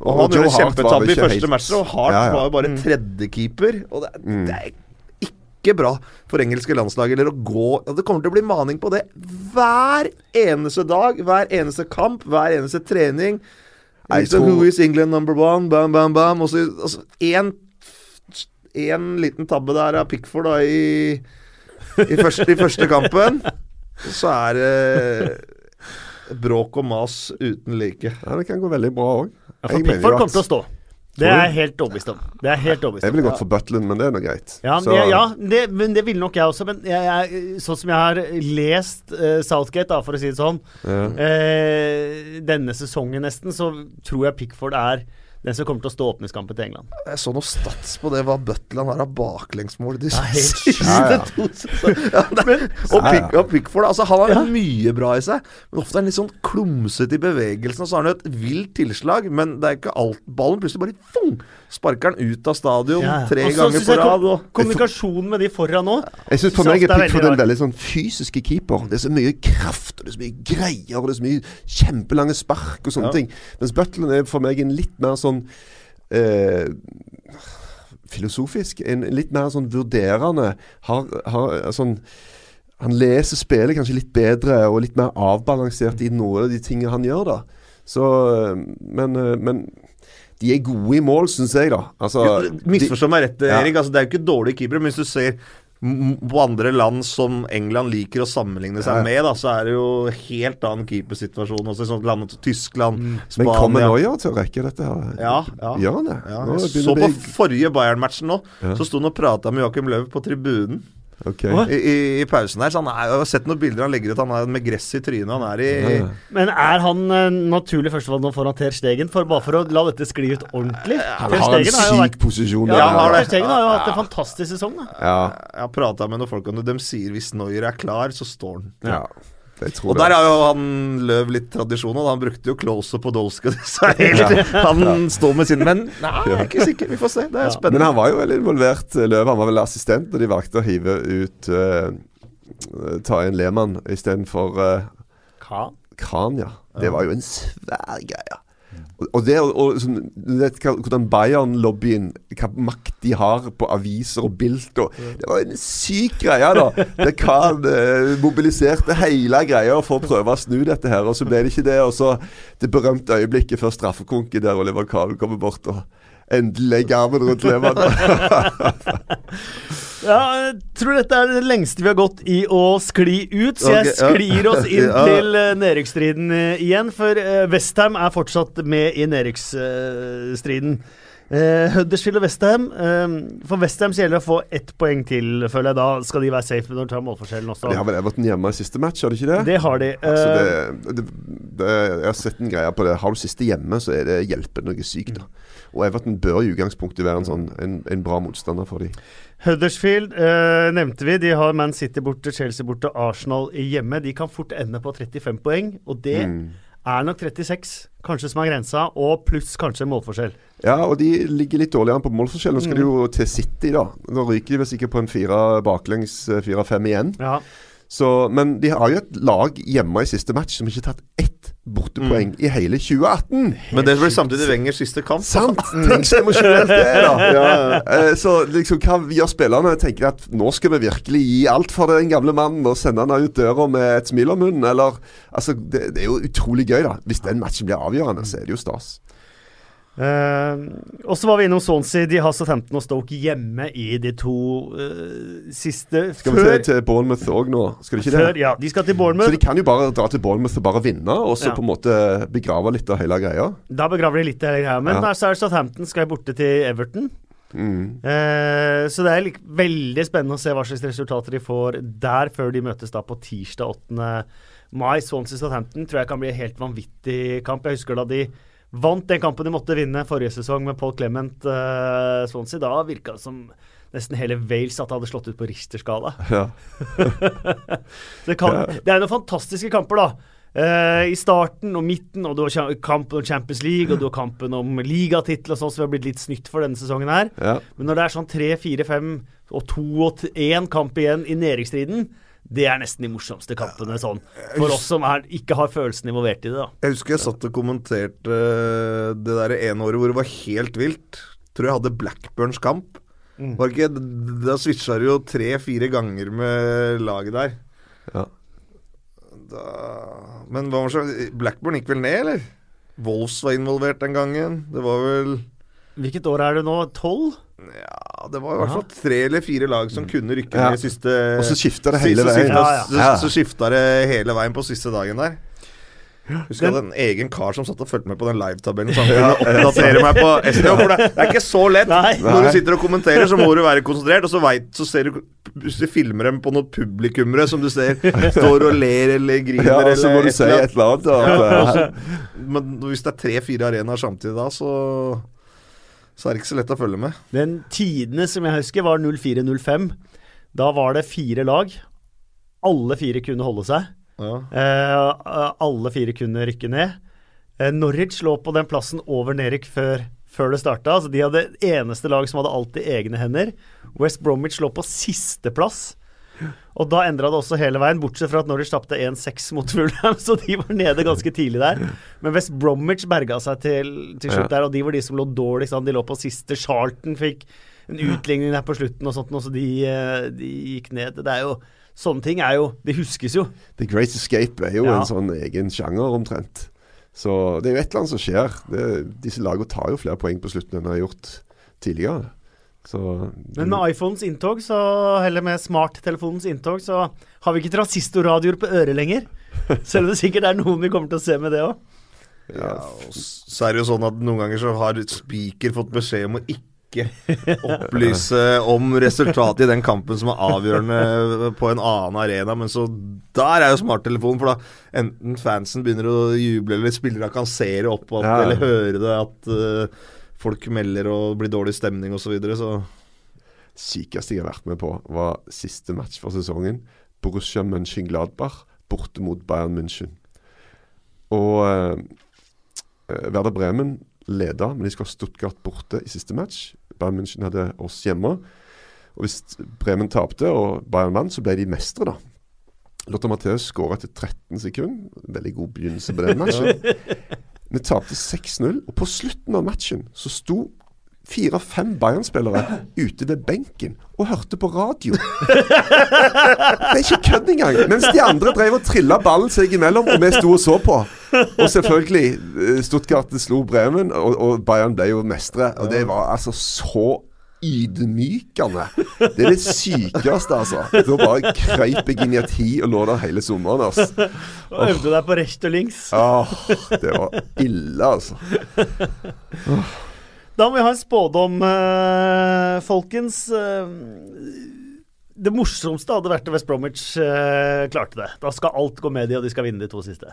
B: Og han gjorde kjempetabbe i første
C: helt-
B: match, og Hart
C: Ja, ja.
B: var jo bare
A: Mm.
B: tredjekeeper. Og det,
C: Mm.
B: det er ikke bra for engelske landslag eller å gå ja, Det kommer til å bli maning på det hver eneste dag, hver eneste kamp, hver eneste trening. Liksom, Who is England number one? Bam, bam, bam. Og så altså, en, en liten tabbe der av Pickford da i, i, første, i første kampen. Så er det bråk og mas uten like.
C: ja, det kan gå veldig bra òg.
A: ja for Pickford kommer til å stå. Det er jeg helt overbevist om. Det er helt overbevist
C: Jeg ville gått for Butland, men det er nå greit.
A: Ja,
C: Så-
A: det, ja det, men det ville nok jeg også. Men jeg, jeg, sånn som jeg har lest uh, Southgate, da, for å si det sånn,
C: ja.
A: uh, denne sesongen nesten, så tror jeg Pickford er den som kommer til å stå åpningskampen til England.
B: Jeg så noe stats på det, hva Butland har av baklengsmål de siste
C: Ja,
B: to sesongene. Og, Pickford, altså han har mye bra i seg, men ofte er han litt sånn klumsete i bevegelsen. Og så har han jo et vilt tilslag, men det er ikke alt Ballen plutselig bare fung, sparker han ut av stadion
A: Ja.
B: tre
A: Også,
B: ganger på rad.
A: kom- Kommunikasjonen med de foran nå
C: Jeg synes For meg er Pickford en veldig sånn fysiske keeper. Det er så mye kraft, og det er så mye greier, og det er så mye kjempelange spark og sånne
B: Ja.
C: ting. Mens Butland er for meg en litt mer sånn eh, Filosofisk. En litt mer sånn vurderende. Har, har sånn Han leser spillet kanskje litt bedre og litt mer avbalansert i noen av de tingene han gjør, da. Så eh, Men, eh, men de er gode i mål, syns jeg, da. Altså,
B: Ja, Misforstå meg rett,
C: Ja.
B: Erik. Altså, det er jo ikke dårlige keepere, men hvis du ser på andre land som England liker å sammenligne seg
C: Ja.
B: med, da, så er det jo helt annen keepersituasjon. Også i sånne land som Tyskland,
C: Mm. Men kommer Noya til å rekke dette her?
B: Ja, ja. Ja, jeg så på forrige Bayern-matchen nå,
C: Ja.
B: så sto han og prata med Joakim Löw på tribunen
C: Ok.
A: Oi.
B: i, i, i pausen her. Så han er, jeg har sett noen bilder han legger ut. Han er med gress i trynet. Han er i
C: Ja, ja.
A: Men er han uh, naturlig førstevalg nå foran Ter Stegen? For bare for å la dette skli ut ordentlig.
C: Han
A: Ter
C: har en
A: Stegen har jo
C: syk
A: vært
C: posisjon.
A: ja,
C: der.
B: han.
A: Ter Stegen har jo hatt en fantastisk sesong. da
C: Ja,
B: Jeg har prata med noen folk om det. De sier hvis Noyer er klar, så står han.
C: ja.
B: Og
C: det.
B: der har jo han Løv litt tradisjon. Og han brukte jo close på Dolske. Så helt, han står med sin menn. nei, jeg er ikke sikker. Vi får se. Det er
A: Ja.
C: Men han var jo veldig involvert, eh, Løv. Han var vel assistent da de valgte å hive ut uh, Ta inn Lehmann istedenfor uh,
A: Hva?
C: Kran, ja. Det var jo en svær greie. Og, det, og, sånn, vet hva- hvordan Bayern-lobbyen Hva makt de har på aviser og bilt og Det var en syk greie, da. Det kan eh, mobiliserte hele greia for å prøve å snu dette her, og så ble det ikke det. Og så det berømte øyeblikket før straffekonken der Oliver Kahn kommer bort og endelig legger armen rundt leveren.
A: Ja, jeg tror dette er det lengste vi har gått i å skli ut, så jeg sklir oss inn til uh, nedrykksstriden eh, igjen. For uh, Westham er fortsatt med i nedrykksstriden. Uh, Huddersfield og Westham uh, For Westham gjelder det å få ett poeng til, føler jeg. Da skal de være safe når de tar målforskjellen også.
C: De har vel Everton hjemme i siste match, har de ikke det?
A: Det har de.
C: Altså
A: Eh,
C: det, det, det, jeg har sett en greie på det. Har du siste hjemme, så er det hjelpende noe sykt. da. Og Everton bør i utgangspunktet være en, sånn, en, en bra motstander for dem.
A: Huddersfield eh, nevnte vi. De har Man City borte, Chelsea borte, Arsenal hjemme. De kan fort ende på 35 poeng, og det
C: Mm.
A: Er nok 36 kanskje som er grensa, og pluss kanskje målforskjell.
C: Ja, og de ligger litt dårligere an på målforskjell. Nå skal de
A: Mm.
C: jo til City, da. Nå ryker de vel sikkert på en fire baklengs eh, fire-fem igjen.
A: Ja.
C: Så, men de har jo et lag hjemme i siste match som ikke har tatt ett bortepoeng i hele 2018.
B: Men det blir samtidig Wengers siste kamp.
C: Sant? Tenk så emosjonelt det er, da. Eh, Så liksom, hva gjør spillerne? Tenker at nå skal vi virkelig gi alt for den gamle mannen og sende han ut døra med et smil om munnen? Eller Altså, det, det er jo utrolig gøy, da. Hvis den matchen blir avgjørende, så er det jo stas.
A: Eh, og så var vi innom Swansea. De har Southampton og Stoke hjemme i de to uh, siste
C: Skal vi
A: før,
C: til, Bournemouth òg nå? Skal de ikke
A: før
C: det?
A: Ja, de skal til Bournemouth.
C: Så de kan jo bare dra til Bournemouth og bare vinne, og så
A: Ja.
C: på en måte begrave litt av hele greia.
A: Da begraver de litt av hele greia. Men
C: Ja.
A: så er Southampton skal borte til Everton.
C: Mm.
A: Uh, så det er veldig spennende å se hva slags resultater de får der, før de møtes da på tirsdag 8. mai. Swansea Southampton tror jeg kan bli en helt vanvittig kamp. Jeg husker da de vant den kampen de måtte vinne forrige sesong med Paul Clement uh, Swansea. Da virka det som nesten hele Wales at det hadde slått ut på Richter-skala.
C: Ja.
A: Det, kan, det er noen fantastiske kamper, da. Uh, I starten og midten, og du har kampen om Champions League og du har kampen om ligatittel og sånn, som vi har blitt litt snytt for denne sesongen her.
C: ja.
A: Men når det er sånn tre, fire, fem og to og én kamp igjen i nedrykksstriden, det er nesten de morsomste kampene sånn. For oss som er, ikke har følelsen involvert i det, da.
B: Jeg husker jeg satt og kommenterte eh, det der ene året hvor det var helt vilt. Tror jeg hadde Blackburns kamp.
A: Mm.
B: Var ikke, da switcha det jo tre-fire ganger med laget der.
C: ja.
B: Da, men hva var så Blackburn gikk vel ned, eller? Wolves var involvert den gangen. Det var vel
A: Hvilket år er det nå? Tolv?
B: Ja, det var i hvert fall tre eller fire lag som kunne rykke
C: Ja.
B: ned siste
C: Og så skifta det hele veien.
B: skifta-
A: Ja, ja.
B: Så, så skifta det hele veien på siste dagen der. Husker hadde en egen kar som satt og fulgte med på den livetabellen. Samtidig ja, oppdatere meg på SDO. For det, det er ikke så lett.
A: Nei.
B: Når du sitter og kommenterer, så må du være konsentrert. Og så, vet, så ser du Hvis du filmer dem på noen publikummere som du ser står og ler eller griner
C: Ja,
B: eller
C: du se
B: eller
C: et eller annet.
B: Ja, Men hvis det er tre-fire arenaer samtidig da, så Så er det ikke så lett å følge med.
A: Den tidene som jeg husker, var 04-05. Da var det fire lag. Alle fire kunne holde seg.
B: Ja.
A: Eh, alle fire kunne rykke ned. Eh, Norwich lå på den plassen over Nerik før, før det starta. Altså, de hadde eneste lag som hadde alt i egne hender. West Bromwich lå på sisteplass. Og da endra det også hele veien, bortsett fra at Norwich tapte 1-6 mot Fulham, så de var nede ganske tidlig der. Men West Bromwich berga seg til, til slutt
C: Ja.
A: der, og de var de som lå dårligst an. De lå på siste. Charlton fikk en utligning der på slutten og sånt, og så de, eh, de gikk ned. Det er jo Sånne ting er jo Det huskes jo.
C: The Great Escape er jo
A: Ja.
C: en sånn egen sjanger, omtrent. Så det er jo et eller annet som skjer. Det, disse lagene tar jo flere poeng på slutten enn de har gjort tidligere. Så
A: Men med iPhones inntog, så, eller med smarttelefonens inntog, så har vi ikke transistorradioer på øret lenger. Selv om det sikkert er noen vi kommer til å se med det òg.
B: Ja, så er det jo sånn at noen ganger så har speaker fått beskjed om å ikke opplyse om resultatet i den kampen som er avgjørende på en annen arena. Men så der er jo smarttelefonen, for da enten fansen begynner å juble, eller spillerne kan se det opp, at,
C: Ja.
B: eller høre det at eh, folk melder og blir dårlig stemning osv. Så, videre, så
C: sykeste jeg har vært med på, var siste match for sesongen. Borussia Mönchengladbach borte mot Bayern München. Og eh, eh, Werder Bremen leda, men de skulle ha Stuttgart borte i siste match. Bayern München hadde oss hjemme. Og hvis Bremen tapte og Bayern vant, så ble de mestere, da. Lotta Matheus skåra etter 13 sekunder. Veldig god begynnelse på den matchen. Vi tapte 6-0, og på slutten av matchen så sto fire-fem Bayern-spillere ute ved benken og hørte på radio. Det er ikke kødd engang! Mens de andre drev og trilla ballen seg imellom, og vi sto og så på. Og selvfølgelig, eh, Stuttgart slo Bremen, og, og Bayern ble jo mestere. Og det var altså så ydmykende. Det er det sykeste, altså. Da bare krøyp jeg inn i et hi og lå der hele sommeren. altså.
A: Og øvde deg på recht og links.
C: Åh, det var ille, altså.
A: Da må vi ha en spådom, eh, folkens. Eh, det morsomste hadde vært at West Bromwich eh, klarte det. Da skal alt gå med de, og de skal vinne de to siste.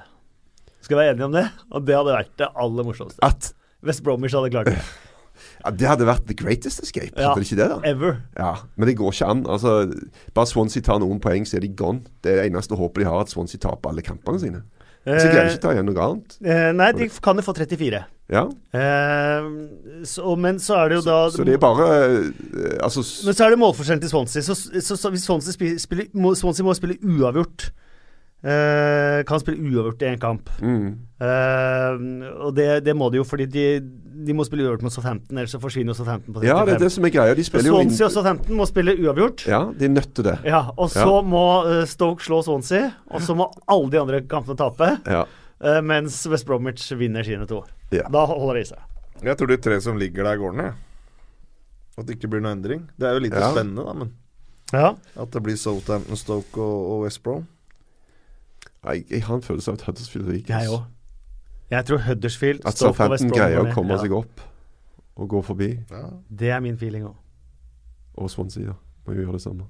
A: Skal vi være enige om det? Og det hadde vært det aller morsomste.
C: At
A: West Bromwich hadde klart det.
C: Ja, Det hadde vært the greatest escape.
A: Ja.
C: Hadde det ikke det, da?
A: Ever.
C: Ja, Men det går ikke an. altså Bare Swansea tar noen poeng, så er de gone. Det er det eneste håpet de har, at Swansea taper alle kampene sine. Så greier de ikke å ta igjen noe annet.
A: Eh, nei, de kan jo få 34.
C: Ja,
A: Eh, så, men så er det jo da
C: Så det er bare eh, Altså
A: Men så er det målforskjellen til Swansea. Så, så, så hvis Swansea, spiller, må, Swansea må spille uavgjort eh, Kan spille uavgjort i en kamp.
C: mm,
A: Eh, og det, det må de jo, fordi de, de må spille uavgjort mot Southampton, ellers så forsvinner jo Southampton på 35.
C: Ja, det er det som er greia. De spiller Swansea jo
A: Swansea og Southampton må spille uavgjort.
C: Ja, de er nødt til det.
A: Ja, og så
C: Ja.
A: må eh, Stoke slå Swansea, og så må alle de andre kampene tape.
C: Ja.
A: eh, mens West Bromwich vinner sine to.
C: Ja.
A: Da holder det i seg.
B: Jeg tror de tre som ligger der, går ned. At det ikke blir noe endring. Det er jo litt
C: Ja.
B: spennende, da, men
A: Ja.
B: at det blir Southampton, Stoke og, og West Brom.
C: Jeg, jeg har en følelse av at Huddersfield ryker.
A: Jeg òg. Jeg tror Huddersfield,
C: At Southampton greier å komme
A: Ja.
C: seg opp. og gå forbi.
B: Ja.
A: Det er min feeling òg.
C: Og Swansea ja. må jo gjøre det samme.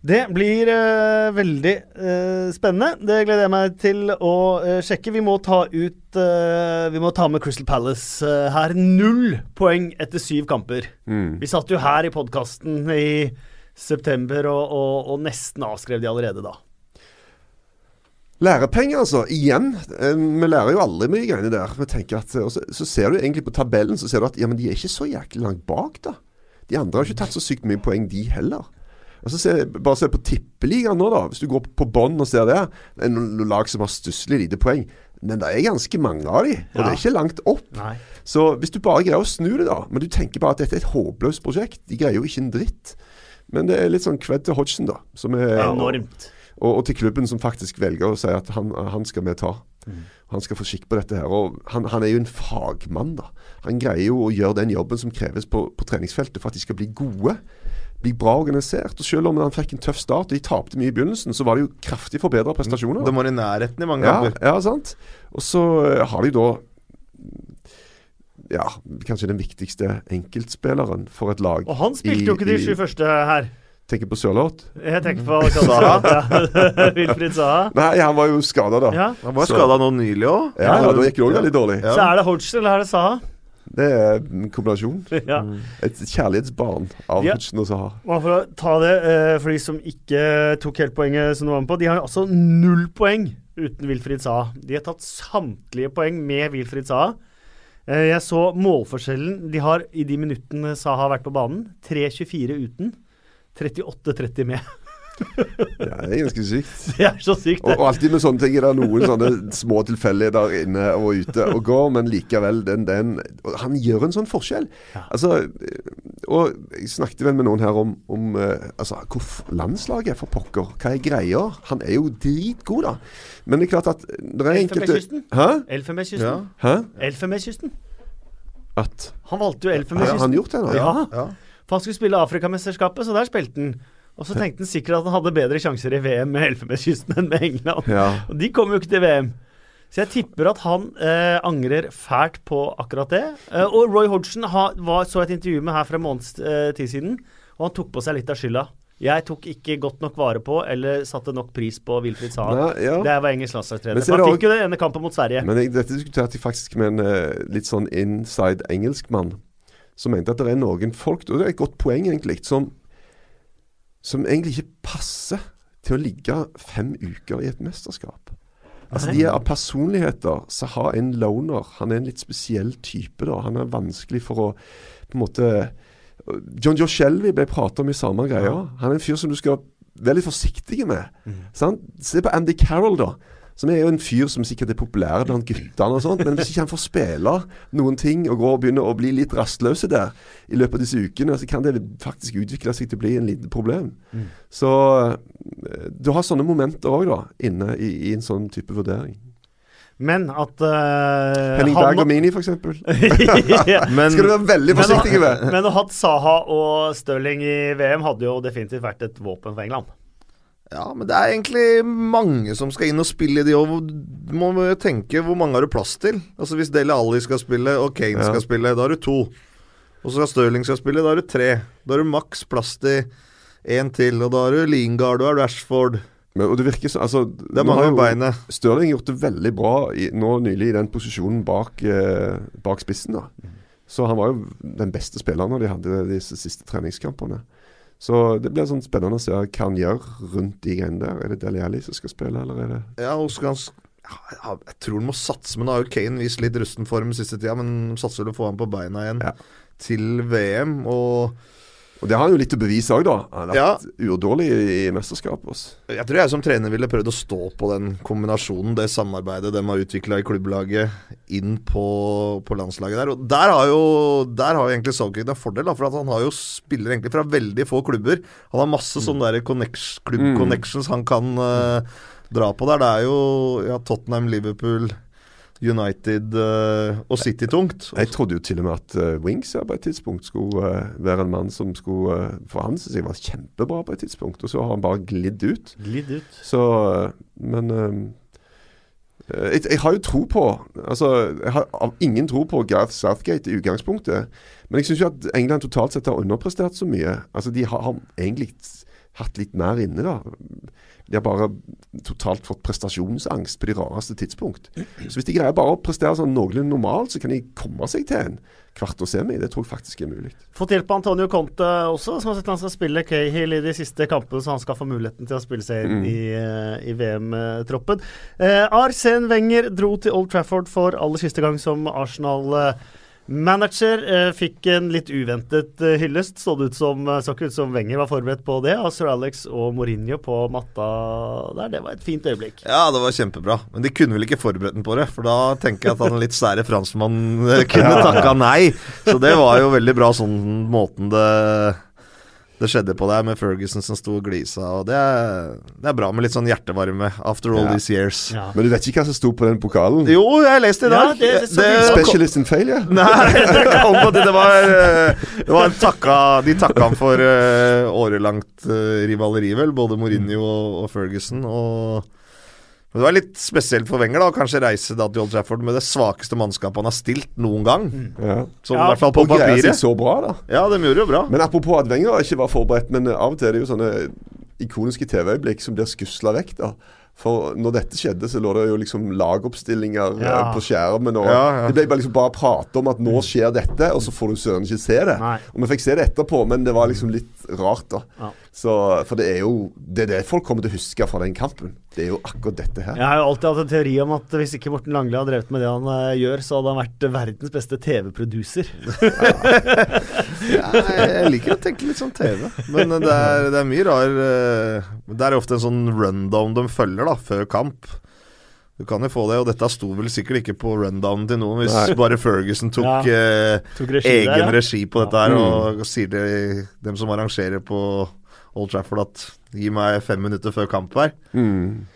A: Det blir uh, veldig uh, spennende. Det gleder jeg meg til å uh, sjekke. Vi må ta ut Vi må ta med Crystal Palace her. Null poeng etter syv kamper.
C: Mm.
A: Vi satt jo her i podkasten i september og, og, og nesten avskrev de allerede da.
C: Lærepenger, altså. Igjen. Eh, Vi lærer jo aldri mye greiene der. At, og så, så ser du egentlig på tabellen så ser du at ja, men de er ikke så jæklig langt bak, da. De andre har ikke tatt så sykt mye poeng, de heller. Og så ser, Bare se på tippeligaen nå, da. Hvis du går på bånn og ser det. Det er noen, lag som har stusslig lite poeng. Men det er ganske mange av de, og det er ikke langt opp.
A: Nei.
C: Så hvis du bare greier å snu det, da Men du tenker bare at dette er et håpløst prosjekt. De greier jo ikke en dritt. Men det er litt sånn kved til Hodgson, da. Som er,
A: Enormt.
C: Og, og til klubben som faktisk velger å si at han, han skal vi ta. Han skal få skikk på dette her. Og han, han er jo en fagmann, da. Han greier jo å gjøre den jobben som kreves på, på treningsfeltet for at de skal bli gode. Bli bra organisert. Og selv om han fikk en tøff start og de tapte mye i begynnelsen, så var det jo kraftig forbedra prestasjoner.
B: De var i nærheten i mange
C: Ja,
B: kamper.
C: ja, sant. Og så eh, har de da ja, kanskje den viktigste enkeltspilleren for et lag.
A: Og han spilte jo ikke de
C: i-
A: sju første her.
C: Tenker på Sørloth?
A: Jeg tenker på Saha. Ja. Wilfried Saha.
C: Nei, han var jo skada, da.
A: Ja.
B: Han var skada nå nylig òg.
C: Ja, ja, da gikk det òg veldig dårlig.
B: Ja.
A: Så er det Hodgson eller er det Saha?
C: Det er en kombinasjon.
A: Ja.
C: Et kjærlighetsbarn av
A: Ja.
C: Hutchen og Saha.
A: For å ta det eh, for de som ikke tok helt poenget som du var med på, de har altså null poeng uten Wilfried Saha. De har tatt samtlige poeng med Wilfried Saha. Eh, jeg så målforskjellen de har i de minuttene Saha har vært på banen. 3-24 uten. 38-30 med.
C: Ja, det er ganske sykt.
A: Det er så sykt, det.
C: og alltid med sånne ting er det noen sånne små tilfeldigheter inne og ute og går, men likevel den, den og Han gjør en sånn forskjell.
A: Ja.
C: Altså, og jeg snakket vel med noen her om, om eh, altså, hvor landslaget er for pokker. Hva er greia? Han er jo dritgod, da. Men det er klart at det er enkelte
A: Elfenbenskysten? Elfenbenskysten.
B: Ja.
A: Elfenbenskysten.
C: At
A: Han valgte jo
C: Har han
A: Elfenbenskysten.
C: gjort det nå?
A: Ja.
B: Ja.
A: For han skulle spille Afrikamesterskapet, så der spilte han. Og så tenkte han sikkert at han hadde bedre sjanser i VM med Elfenbenskysten enn med England.
C: Ja.
A: Og de kom jo ikke til VM. Så jeg tipper at han eh, angrer fælt på akkurat det. Eh, og Roy Hodgson ha, var, så et intervju med her for en måneds eh, tid siden, og han tok på seg litt av skylda. Jeg tok ikke godt nok vare på eller satte nok pris på Wilfried Saha.
C: Nei, ja.
A: Det var engelsk landslagstrener.
C: er
A: han fikk jo den ene kampen mot Sverige.
C: Men jeg, dette diskuterte jeg faktisk med en eh, litt sånn inside engelskmann, som mente at det er noen folk, og det er et godt poeng egentlig, som, som egentlig ikke passer til å ligge fem uker i et mesterskap. Altså De er av personligheter. Saha er en loner. Han er en litt spesiell type. da. Han er vanskelig for å på en måte John Joe Shelby ble prata om i samme greia. Han er en fyr som du skal være litt forsiktig med. Sant? Se på Andy Carroll, da. Som er jo en fyr som sikkert er populær blant guttene, og sånt, men hvis ikke han får spille noen ting og går og begynner å bli litt rastløse der i løpet av disse ukene, så kan det faktisk utvikle seg til å bli en liten problem. Så eh, du har sånne momenter òg, da, inne i, i en sånn type vurdering.
A: Men at uh,
C: Henning Berg og Mini, f.eks.
A: ja.
B: Men
C: Skal du være veldig forsiktig med.
A: men å ha hatt Saha og Stirling i VM hadde jo definitivt vært et våpen for England.
B: Ja, men det er egentlig mange som skal inn og spille i de òg. Du må tenke hvor mange har du plass til. Altså Hvis Dele Alli skal spille og Kane
C: Ja.
B: skal spille, da har du to. Og så skal Stirling skal spille, da har du tre. Da har du maks plass til én til. Og da har du Lingard, du har Rashford.
C: Men, og det virker så, altså,
B: Det er mange beinet.
C: Stirling gjort det veldig bra i, nå nylig i den posisjonen bak, eh, bak spissen. da. Så han var jo den beste spilleren de hadde disse siste treningskampene. Så det blir sånn spennende å se hva han gjør rundt de greiene der. Er det Deli Alli som skal spille, eller er det
B: Ja, han Jeg tror han må satse, men da har jo Kane vist litt rusten form siste tida. Men satser vel å få han på beina igjen
C: Ja.
B: til VM. Og
C: Og det har han jo litt å bevise òg, da. Han har
B: Ja.
C: vært urdårlig i, i mesterskapet. Også.
B: jeg tror jeg som trener ville prøvd å stå på den kombinasjonen, det samarbeidet de har utvikla i klubblaget, inn på, på landslaget der. Og der har jo Der har jo egentlig Southgate en fordel, da, for han har jo spiller egentlig fra veldig få klubber. Han har masse sånne der connect, klubb
C: Mm.
B: han kan uh, dra på der. Det er jo ja, Tottenham, Liverpool, United uh, og City tungt.
C: Jeg trodde jo til og med at uh, Wings ja, på et tidspunkt skulle uh, være en mann som skulle uh, For han synes jeg var kjempebra på et tidspunkt, og så har han bare glidd ut.
A: Glidd ut.
C: Så Men Jeg, jeg har jo tro på Altså, jeg har av ingen tro på Gareth Southgate i utgangspunktet. Men jeg syns jo at England totalt sett har underprestert så mye. Altså, De har, har egentlig hatt litt mer inne, da. De har bare totalt fått prestasjonsangst på de rareste tidspunkt. Så hvis de greier bare å prestere sånn noenlunde normalt, så kan de komme seg til en kvart og semi. Det tror jeg faktisk er mulig.
A: Fått hjelp av Antonio Conte også, som har sett han skal spille Cahill i de siste kampene, så han skal få muligheten til å spille seg inn
C: Mm.
A: i, eh, i VM-troppen. Eh, Arsen Wenger dro til Old Trafford for aller siste gang som Arsenal-manager. Eh, fikk en litt uventet eh, hyllest. Så det ut som, eh, så ikke ut som Wenger var forberedt på det. Og Sir Alex og Mourinho på matta der. Det var et fint øyeblikk.
B: Ja, det var kjempebra. Men de kunne vel ikke forberedt den på det, for da tenker jeg at han litt sære franskmann eh, kunne takka nei. Så det var jo veldig bra sånn måten det det skjedde på deg med Ferguson som sto og glisa. Og det er, det er bra med litt sånn hjertevarme after all
C: Ja.
B: these years.
A: Ja.
C: Men du vet ikke hva som sto på den pokalen?
B: Jo, jeg leste i i
A: Ja,
B: dag.
A: det- det
C: Specialist in failure?
B: Nei, det kom på det. Det var, eh, det var en takka, De takka han for uh, årelangt uh, rivaleri, vel. Både Mourinho og, og Ferguson. Og men det var litt spesielt for Wenger da å kanskje reise da til Old Trafford med det svakeste mannskapet han har stilt noen gang.
C: Ja.
B: Sånn
A: Ja,
B: i hvert fall på papiret.
C: så bra, da.
B: Ja, de gjorde det jo bra.
C: Men apropos at Wenger ikke var forberedt, men av og til er det jo sånne ikoniske TV-øyeblikk som blir skusla vekk. da. For når dette skjedde, så lå det jo liksom lagoppstillinger eh,
A: Ja.
C: på skjermen. og
B: Ja, ja.
C: Det ble bare liksom bare prate om at nå skjer dette, og så får du søren ikke se det.
A: Nei.
C: Og vi fikk se det etterpå, men det var liksom litt rart, da.
A: Ja.
C: Så, for det er jo det er det folk kommer til å huske fra den kampen. Det er jo akkurat dette her.
A: Jeg har jo alltid hatt en teori om at hvis ikke Morten Langli hadde drevet med det han uh, gjør, så hadde han vært verdens beste TV-producer.
B: Ja, jeg liker å tenke litt sånn TV. Men eh, det er, det er mye rar uh, Det er ofte en sånn rundown de følger da, før kamp. Du kan jo få det, og dette sto vel sikkert ikke på rundownen til noen hvis
C: Nei.
B: bare Ferguson tok
A: Ja.
B: eh,
A: Tok regi der,
B: egen
A: ja.
B: regi på dette her,
C: og,
B: og sier det dem som arrangerer på Old Trafford at gi meg fem minutter før kamp her.
C: Mm.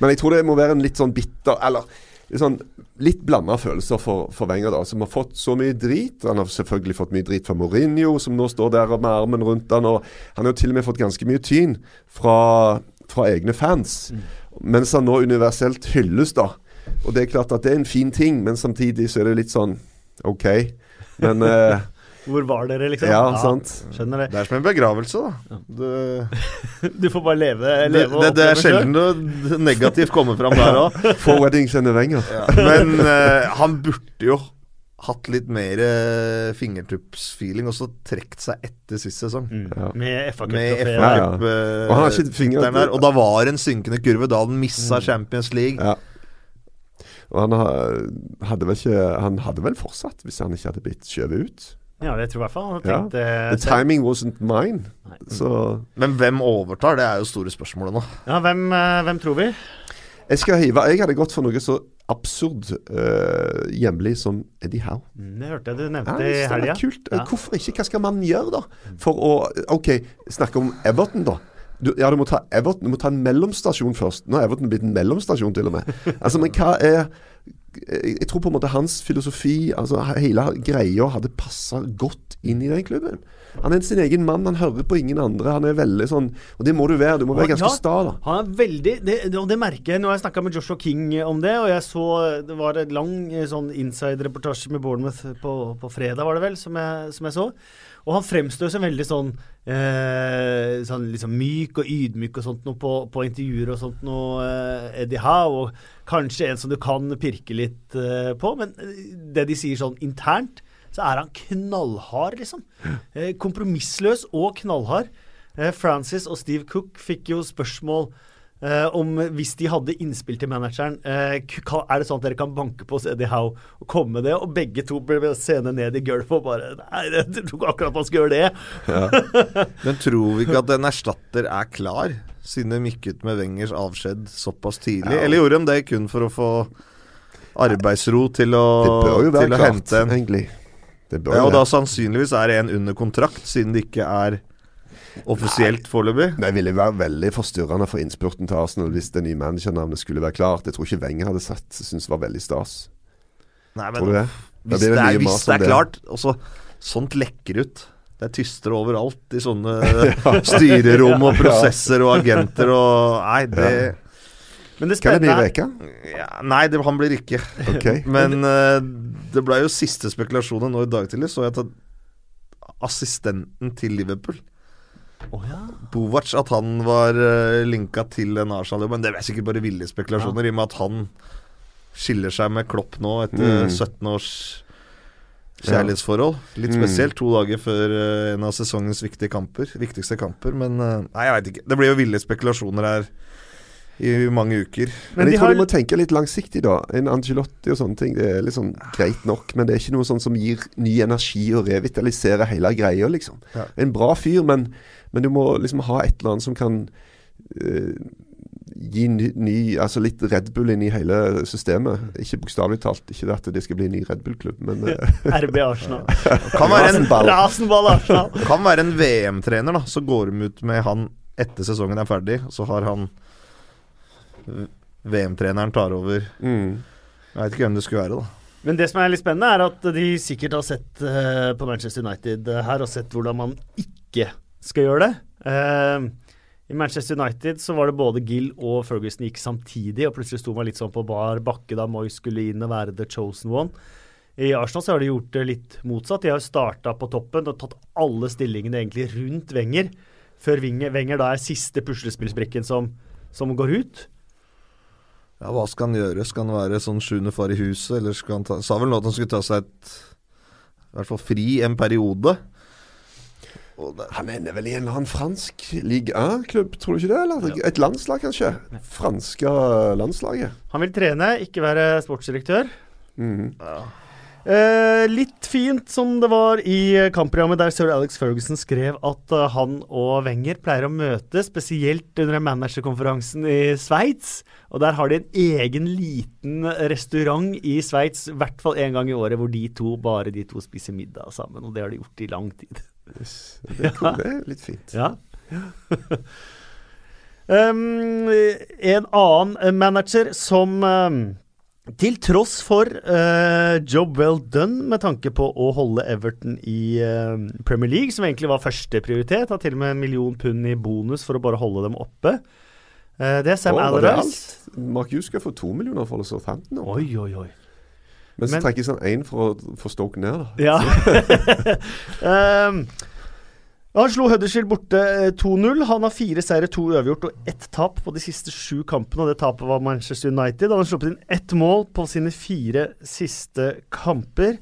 C: Men jeg tror det må være en litt sånn bitter Eller sånn litt blanda følelser for, for Wenger, da, som har fått så mye drit. Han har selvfølgelig fått mye drit fra Mourinho, som nå står der med armen rundt han, og Han har jo til og med fått ganske mye tyn fra, fra egne fans, mens han nå universelt hylles, da. Og det er klart at det er en fin ting, men samtidig så er det litt sånn OK. Men eh,
A: Hvor var dere, liksom?
C: Ja, sant.
A: Skjønner det.
B: Det er som en begravelse, da. Du,
A: Du får bare leve,
B: det,
A: leve det,
B: det, det er sjelden noe negativt kommer fram der òg.
C: Få weddings and a ja.
B: Men uh, han burde jo hatt litt mer uh, fingertuppsfeeling og så trukket seg etter sist sesong.
A: Mm.
C: Ja.
A: Med FA
B: Med
A: Cup-trofeet.
C: Ja, ja.
B: FA-cup eh,
C: Og
B: da var en synkende kurve. Da hadde han missa Champions League.
C: Ja. Og han hadde vel ikke Han hadde vel fortsatt, hvis han ikke hadde blitt skjøvet ut.
A: Ja, det tror jeg i hvert fall
C: Ja.
A: eh,
C: The timing wasn't mine. Så
B: Men hvem overtar? Det er jo store spørsmålet nå.
A: Ja, hvem, eh, hvem tror vi?
C: jeg skal hive Jeg hadde gått for noe så absurd uh, hjemlig som Eddie Howe.
A: Mm, Det hørte jeg du nevnte i
C: det
A: helga.
C: er kult.
A: Ja.
C: Hvorfor ikke? Hva skal man gjøre, da? For å OK, snakke om Everton, da. Du, ja, du må ta Everton Du må ta en mellomstasjon først. Nå er Everton blitt en mellomstasjon, til og med. Altså, men hva er jeg jeg tror på en måte hans filosofi, altså hele greia, hadde passa godt inn i den klubben. Han er sin egen mann, han hører på ingen andre. Han er veldig sånn Og det må du være. Du må være ganske
A: Ja,
C: sta, da.
A: Han er veldig det, det- Og det merker jeg når jeg snakka med Joshua King om det. Og jeg så Det var en lang eh, sånn inside-reportasje med Bournemouth på, på fredag, var det vel, som jeg, som jeg så. Og han fremstår som veldig sånn, eh, sånn liksom myk og ydmyk og sånt noe på, på intervjuer og sånt noe, eh, Eddie Howe. Og kanskje en som du kan pirke litt eh, på. Men eh, det de sier sånn internt, så er han knallhard, liksom. Eh, kompromissløs og knallhard. Eh, Francis og Steve Cook fikk jo spørsmål eh, om hvis de hadde innspill til manageren eh, Er det sånn at dere kan banke på hos Eddie Howe og komme med det? Og begge to ble seende ned i gulvet og bare Nei, jeg tror ikke akkurat man skal gjøre det.
B: Men tror vi ikke at en erstatter er klar, siden de gikk ut med Wengers avskjed såpass tidlig?
C: Ja.
B: Eller gjorde de det kun for å få arbeidsro til å,
C: Det bør jo
B: til å
C: klart,
B: hente en?
C: egentlig. Bør
B: Ja, og da sannsynligvis er det en under kontrakt, siden det ikke er offisielt foreløpig.
C: Det ville være veldig forstyrrende for innspurten til Arsenal hvis det nye managernavnet skulle være klart. Jeg tror ikke Wenger hadde sett syntes det var veldig stas.
B: Nei,
C: Tror du det?
B: Hvis det, er, hvis det er klart også, Sånt lekker ut. Det er tystere overalt i sånne styrerom og prosesser og agenter og Nei, det
A: Men det
C: Kan det bli
A: spennende er
C: Reka?
B: Ja, nei, det, han blir ikke.
C: Okay.
B: Men uh, det ble jo siste spekulasjoner nå i dag tidlig, så jeg at assistenten til Liverpool
A: Oh, ja.
B: Bovac, at han var uh, linka til en Arsenal-jobb. Men det er sikkert bare ville spekulasjoner, i og med at han skiller seg med Klopp nå etter
C: Mm.
B: 17 års kjærlighetsforhold. Litt
C: Mm.
B: spesielt to dager før eh, en av sesongens viktige kamper, viktigste kamper. Men eh, nei, jeg veit ikke. Det blir jo ville spekulasjoner her i mange uker.
C: Men,
A: Men de
C: jeg tror
A: har
C: de må tenke litt langsiktig, da. En Angelotti og sånne ting, det er sånn greit nok. Men det er ikke noe sånn som gir ny energi og revitaliserer hele greia, liksom.
B: Ja.
C: En bra fyr, men, men du må liksom ha et eller annet som kan uh, gi ny, ny Altså litt Red Bull inn i hele systemet. Ikke bokstavelig talt. Ikke det at det skal bli en ny Red Bull-klubb, men eh,
A: RB Arsenal.
B: Kan være en,
C: Rasenball.
A: Arsenal.
B: kan være en VM-trener, da. Så går de ut med han etter sesongen er ferdig. Så har han VM-treneren tar over.
C: mm.
B: Jeg veit ikke hvem det skulle være, da.
A: Men det som er litt spennende, er at de sikkert har sett uh, på Manchester United uh, her, og sett hvordan man ikke skal gjøre det. Uh, I Manchester United så var det både Gill og Ferguson gikk samtidig, og plutselig sto man litt sånn på bar bakke da Moy skulle inn og være the chosen one. I Arsenal så har de gjort det litt motsatt. De har starta på toppen og tatt alle stillingene egentlig rundt Wenger, før Wenger, Wenger da er siste puslespillsbrikken som, som går ut.
B: Ja, Hva skal han gjøre? Skal han være sånn sjuende far i huset, eller skal han ta Sa vel nå at han skulle ta seg et I hvert fall fri en periode. Og det,
C: Han ender vel i en eller annen fransk Ligue 1-klubb, tror du ikke det? Eller et landslag, kanskje? Franske landslaget.
A: Han vil trene, ikke være sportsdirektør.
C: Mm.
A: Eh, litt fint som det var i kampprogrammet der sir Alex Ferguson skrev at eh, han og Wenger pleier å møtes, spesielt under managerkonferansen i Sveits. Og der har de en egen liten restaurant i Sveits, i hvert fall én gang i året, hvor de to, bare de to spiser middag sammen. Og det har de gjort i lang tid.
C: Yes. Det, cool. det er litt fint.
A: Ja. um, en annen manager som um, til tross for uh, job well done med tanke på å holde Everton i uh, Premier League, som egentlig var førsteprioritet, har til og med en million pund i bonus for å bare holde dem oppe. Uh, det er Sam
C: oh,
A: Allardyce.
C: Mark Hughes skal få to millioner for Southampton.
A: Oi, oi, oi.
C: Men så trekkes han én for å få Stoke ned, da.
A: Ja. um, han slo Huddersfield borte eh, 2-0. Han har fire seire, to uavgjort og ett tap på de siste sju kampene. Og det tapet var Manchester United. Han har sluppet inn ett mål på sine fire siste kamper.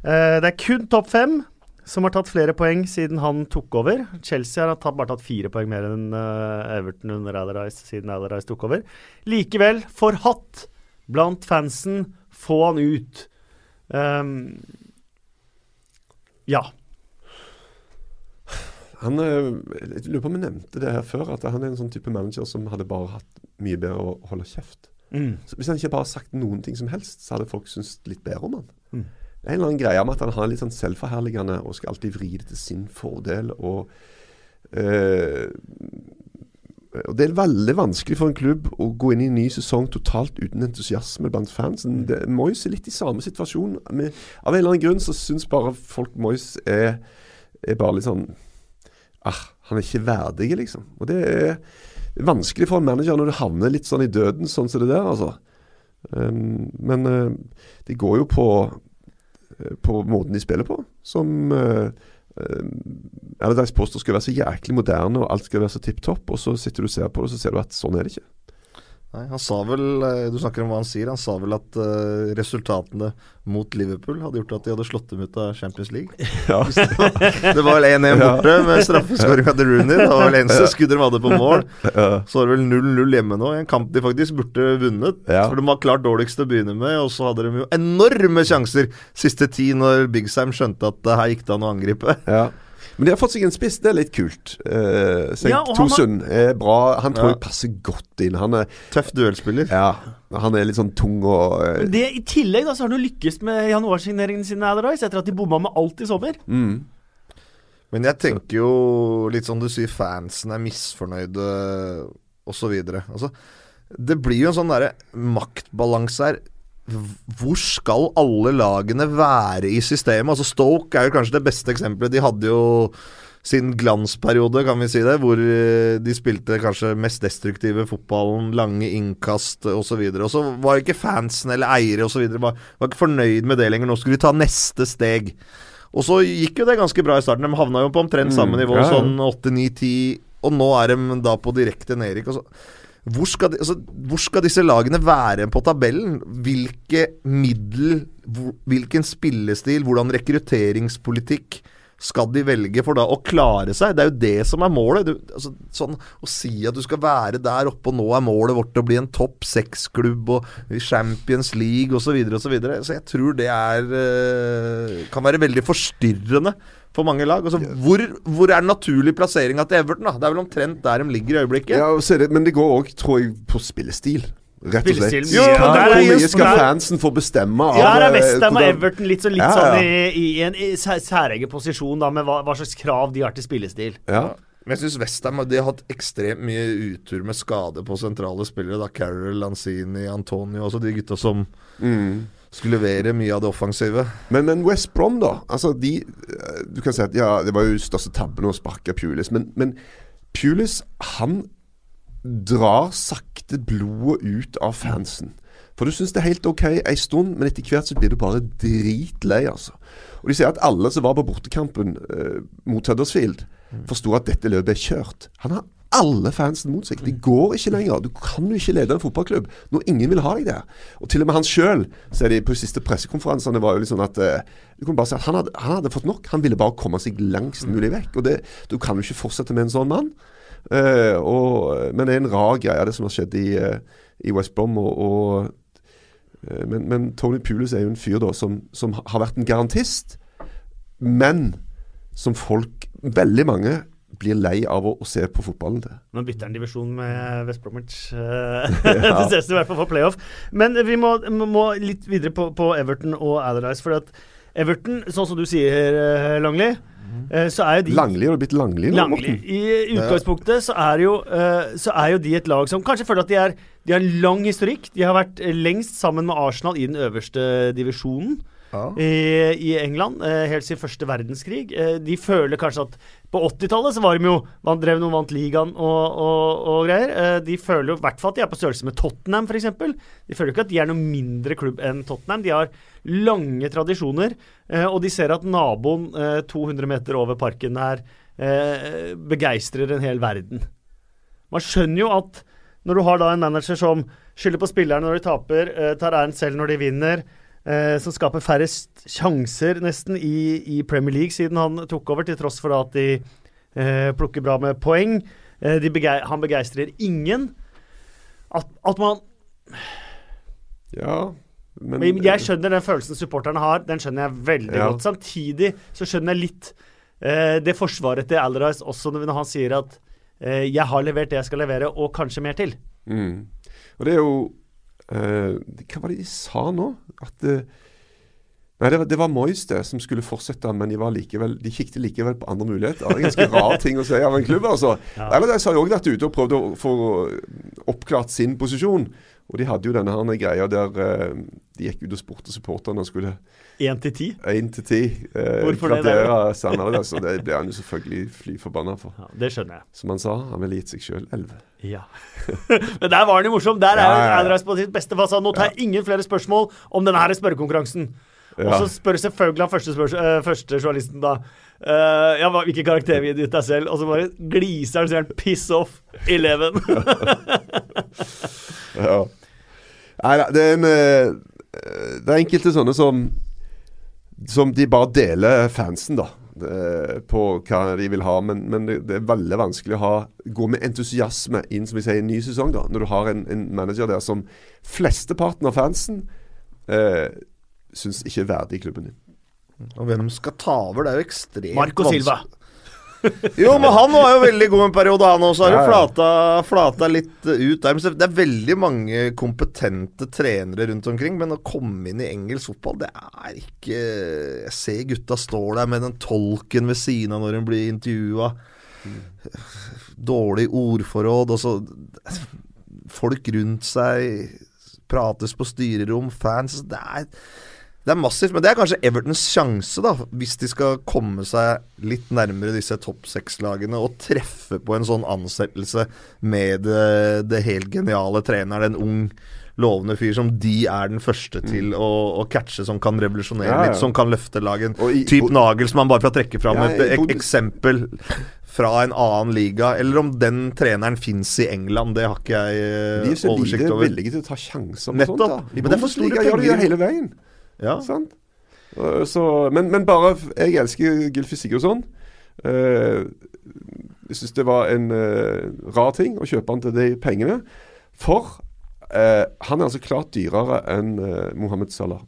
A: Eh, det er kun topp fem som har tatt flere poeng siden han tok over. Chelsea har tatt, bare tatt fire poeng mer enn eh, Everton under Alarise siden Alarise tok over. Likevel forhatt blant fansen. Få han ut. Um, ja.
C: Han, eh, jeg lurer på om jeg nevnte det her før, at han er en sånn type manager som hadde bare hatt mye bedre å holde kjeft.
A: Mm.
C: Så hvis han ikke bare hadde sagt noen ting som helst, så hadde folk syntes litt bedre om han.
A: Mm.
C: Det er en eller annen greie med at han har litt sånn selvforherligende og skal alltid vri det til sin fordel. og eh, og Det er veldig vanskelig for en klubb å gå inn i en ny sesong totalt uten entusiasme blant fansen. Det, Moyes er litt i samme situasjon. Men av en eller annen grunn så syns bare folk Moyes er, er bare litt sånn ah, Han er ikke verdig, liksom. Og det er vanskelig for en manager når du havner litt sånn i døden, sånn som det der, altså. Um, men uh, det går jo på, uh, på måten de spiller på, som uh, Allardyce påstår skal være så jæklig moderne, og alt skal være så tipp topp, og så sitter du og ser på det, og så ser du at sånn er det ikke.
B: Nei, han sa vel eh, Du snakker om hva han sier. Han sa vel at uh, resultatene mot Liverpool hadde gjort at de hadde slått dem ut av Champions League.
C: Ja.
B: Det var vel 1-1 borte med straffeskåring av The Rooney. Det var vel eneste skuddet de hadde på mål.
C: Ja.
B: Så var det vel 0-0 hjemme nå, i en kamp de faktisk burde vunnet.
C: Ja.
B: For de var klart dårligst til å begynne med, og så hadde de jo enorme sjanser siste ti når Big Sam skjønte at det her gikk det an å angripe.
C: Ja. Men de har fått seg en spiss, det er litt kult. Uh,
A: Ja, og han har-
C: Tosun er bra. Han tror
B: Ja.
C: jeg passer godt inn. Han er,
B: Tøff duellspiller.
C: ja, han er litt sånn tung og uh,
A: Men det, I tillegg da, så har han jo lykkes med januarsigneringene sine Allardyce, etter at de bomma med alt i sommer.
C: mm.
B: Men jeg tenker jo litt sånn du sier, fansen er misfornøyde osv. Altså, det blir jo en sånn derre maktbalanse her. Hvor skal alle lagene være i systemet? Altså Stoke er jo kanskje det beste eksempelet. De hadde jo sin glansperiode, kan vi si det. Hvor eh, de spilte kanskje mest destruktive fotballen, lange innkast osv. Og så var ikke fansen eller eiere osv. Var, var ikke fornøyd med det lenger. Nå skulle de ta neste steg. Og så gikk jo det ganske bra i starten. De havna jo på omtrent samme
C: Mm,
B: nivå,
C: ja, ja.
B: sånn 8-9-10. Og nå er de da på direkte nedrykk. og så- Hvor skal, de, altså, hvor skal disse lagene være på tabellen? Hvilke middel, hvor, hvilken spillestil, hvordan rekrutteringspolitikk skal de velge for da å klare seg? Det er jo det som er målet. Du, altså, sånn, å si at du skal være der oppe, og nå er målet vårt å bli en topp seks-klubb og Champions League osv. osv. Så, videre. så jeg tror det er eh, kan være veldig forstyrrende for mange lag. Altså, hvor, hvor er den naturlige plasseringa til Everton? da? Det er vel omtrent der de ligger i øyeblikket.
C: Ja, og så det, men det går òg, tror jeg, på spillestil. Rett og slett.
B: Jo,
A: ja,
C: Hvor mye skal
A: der-
C: fansen få bestemme av
A: Ja, der er
C: eh,
A: Westham og Everton litt, så, litt
C: Ja, ja.
A: sånn i, i en særegen posisjon da, med hva, hva slags krav de har til spillestil.
C: Ja.
B: Men jeg syns Westham har hatt ekstremt mye utur med skade på sentrale spillere. Da Carol, Lanzini, Antonio Altså de gutta som
C: Mm.
B: skulle levere mye av det offensive.
C: Men, men West Brom, da. Altså, de eh, Du kan si at ja, det var jo største tabben å sparke Pulis, men, men Pulis, han drar sakte blodet ut av fansen. For du syns det er helt ok ei stund, men etter hvert så blir du bare dritlei, altså. Og de sier at alle som var på bortekampen eh, mot Huddersfield, forsto at dette løpet er kjørt. Han har alle fansen mot seg. Det går ikke lenger. Du kan jo ikke lede en fotballklubb når ingen vil ha deg der. Og til og med han sjøl, ser de på de siste pressekonferansene, var jo litt sånn at eh, Du kunne bare si at han hadde, han hadde fått nok. Han ville bare komme seg langst mulig vekk. Og det, Du kan jo ikke fortsette med en sånn mann. Eh, og, men det er en rar greie, det som har skjedd i, eh, i West Brom. Og, og, eh, men, men Tony Pulis er jo en fyr da som, som har vært en garantist, men som folk, veldig mange, blir lei av å, å se på fotballen til.
A: Nå bytter han divisjon med West Bromwich. eh, det ses i hvert fall for playoff. Men vi må, må litt videre på, på Everton og Allardyce. For at Everton, sånn som du sier, eh, Langli, eh, så er jo de
C: Langli har blitt Langli nå,
A: Langli. I utgangspunktet så er, jo, eh, så er jo de et lag som kanskje føler at de, er, de har en lang historikk. De har vært lengst sammen med Arsenal i den øverste divisjonen I, i England, eh, helt siden første verdenskrig. Eh, de føler kanskje at på 80-tallet så var de jo vant, drev noen vant ligaen og, og, og greier. Eh, de føler jo i hvert fall at de er på størrelse med Tottenham, f.eks. De føler ikke at de er noe mindre klubb enn Tottenham. De har lange tradisjoner, eh, og de ser at naboen eh, 200 meter over parken her eh, begeistrer en hel verden. Man skjønner jo at når du har da en manager som skylder på spillerne når de taper, eh, tar æren selv når de vinner, eh, som skaper færrest sjanser nesten i, i Premier League siden han tok over, til tross for at de eh, plukker bra med poeng. Eh, de begei han begeistrer ingen. At, at man
C: Ja, men
A: Jeg skjønner den følelsen supporterne har, den skjønner jeg veldig
C: Ja.
A: godt. Samtidig så skjønner jeg litt eh, det forsvaret til Allardyce også når han sier at eh, 'jeg har levert det jeg skal levere, og kanskje mer til'.
C: Mm. Og det er jo eh, Hva var det de sa nå? At uh, Nei, det var, det var Moyes det som skulle fortsette, men de, var likevel, de kikket likevel på andre muligheter. Det er en ganske rar ting å si av en klubb, altså.
A: Ja.
C: Eller de har jo òg vært ute og prøvd å få oppklart sin posisjon. Og de hadde jo denne her greia der eh, de gikk ut og spurte supporterne og skulle
A: Én til ti.
C: én til ti eh,
A: Hvorfor det?
C: Sandnes. Og det ble han jo selvfølgelig fly forbanna for.
A: Ja, det skjønner jeg.
C: Som han sa, han ville gitt seg sjøl elleve.
A: Ja. Men der var han jo morsom. Der er jo
C: ja, ja.
A: På sitt beste. For nå tar jeg ingen flere spørsmål om denne her spørrekonkurransen. Og så spør selvfølgelig han første, spørs, eh, første journalisten da Uh, ja, hvilken karakter vil du gi deg selv? Og så bare gliser han sånn 'piss off, eleven'.
C: Ja. Nei da, det er en eh, Det er enkelte sånne som Som de bare deler fansen, da. eh, På hva de vil ha. Men, men det, det er veldig vanskelig å ha gå med entusiasme inn som vi sier, i en ny sesong. da Når du har en, en manager der som flesteparten av fansen eh, syns ikke er verdig i klubben din.
B: Og hvem skal ta over? Det er jo ekstremt
A: Marco Silva.
B: Jo, men han var jo veldig god en periode, han også. Har jo flata, flata litt ut der. Men det er veldig mange kompetente trenere rundt omkring, men å komme inn i engelsk fotball, det er ikke Jeg ser gutta står der med den tolken ved siden av når de blir intervjua. Dårlig ordforråd, og så Folk rundt seg prates på styrerom, fans Det er Det er massivt, men det er kanskje Evertons sjanse, da, hvis de skal komme seg litt nærmere disse topp seks-lagene og treffe på en sånn ansettelse med det, det helt geniale treneren, en ung lovende fyr som de er den første til å, å catche, som kan revolusjonere
C: Ja, ja.
B: litt, som kan løfte laget.
C: typ
B: Typ
C: og-
B: Nagelsmann, bare for å trekke fram
C: Ja,
B: et ek eksempel fra en annen liga. Eller om den treneren fins i England, det har ikke jeg oversikt over
C: De er så lite villige til å ta sjanser på sånt. da I
B: Men det er for store
C: Bundesliga gjør de det hele veien.
B: Ja.
C: Sant? Så, men, men bare Jeg elsker Gylfi Sigurdsson. Uh, jeg syns det var en uh, rar ting å kjøpe han til de pengene. For uh, han er altså klart dyrere enn uh, Mohammed Salah.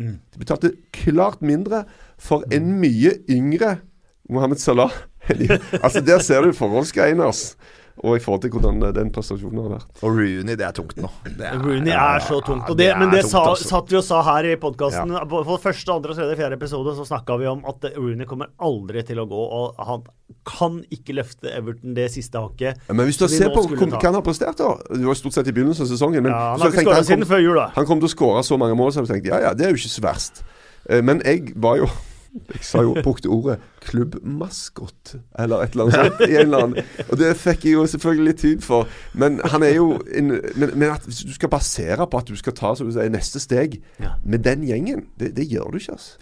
A: Mm.
C: De betalte klart mindre for en mye yngre Mohammed Salah. altså Der ser du forholdsgreiene. ass. Og i forhold til hvordan uh, den prestasjonen har vært.
B: Og Rooney, det er tungt nå. Det er-
A: Rooney er så tungt.
B: ja,
A: Og det,
B: er
A: men det
B: tungt,
A: sa,
B: altså.
A: satt vi og sa her i podkasten. På første, andre, tredje, fjerde episode så snakka vi om at Rooney kommer aldri til å gå, og han kan ikke løfte Everton det siste hakket.
C: Ja, Men hvis du ser på hva han har prestert, da Det var stort sett i begynnelsen av sesongen. Men
A: Ja, han har ikke skåra siden før jul, da.
C: Han kom til å skåre så mange mål, så jeg tenkte ja, ja, det er jo ikke så verst. Eh, Men jeg var jo Jeg sa jo, brukte ordet klubbmaskot, eller et eller annet sånt. I en eller annen. Og det fikk jeg jo selvfølgelig litt tid for. Men han er jo en, men, men at du skal basere på at du skal ta som du sier, neste steg
A: Ja.
C: med den gjengen, det, det gjør du ikke, altså.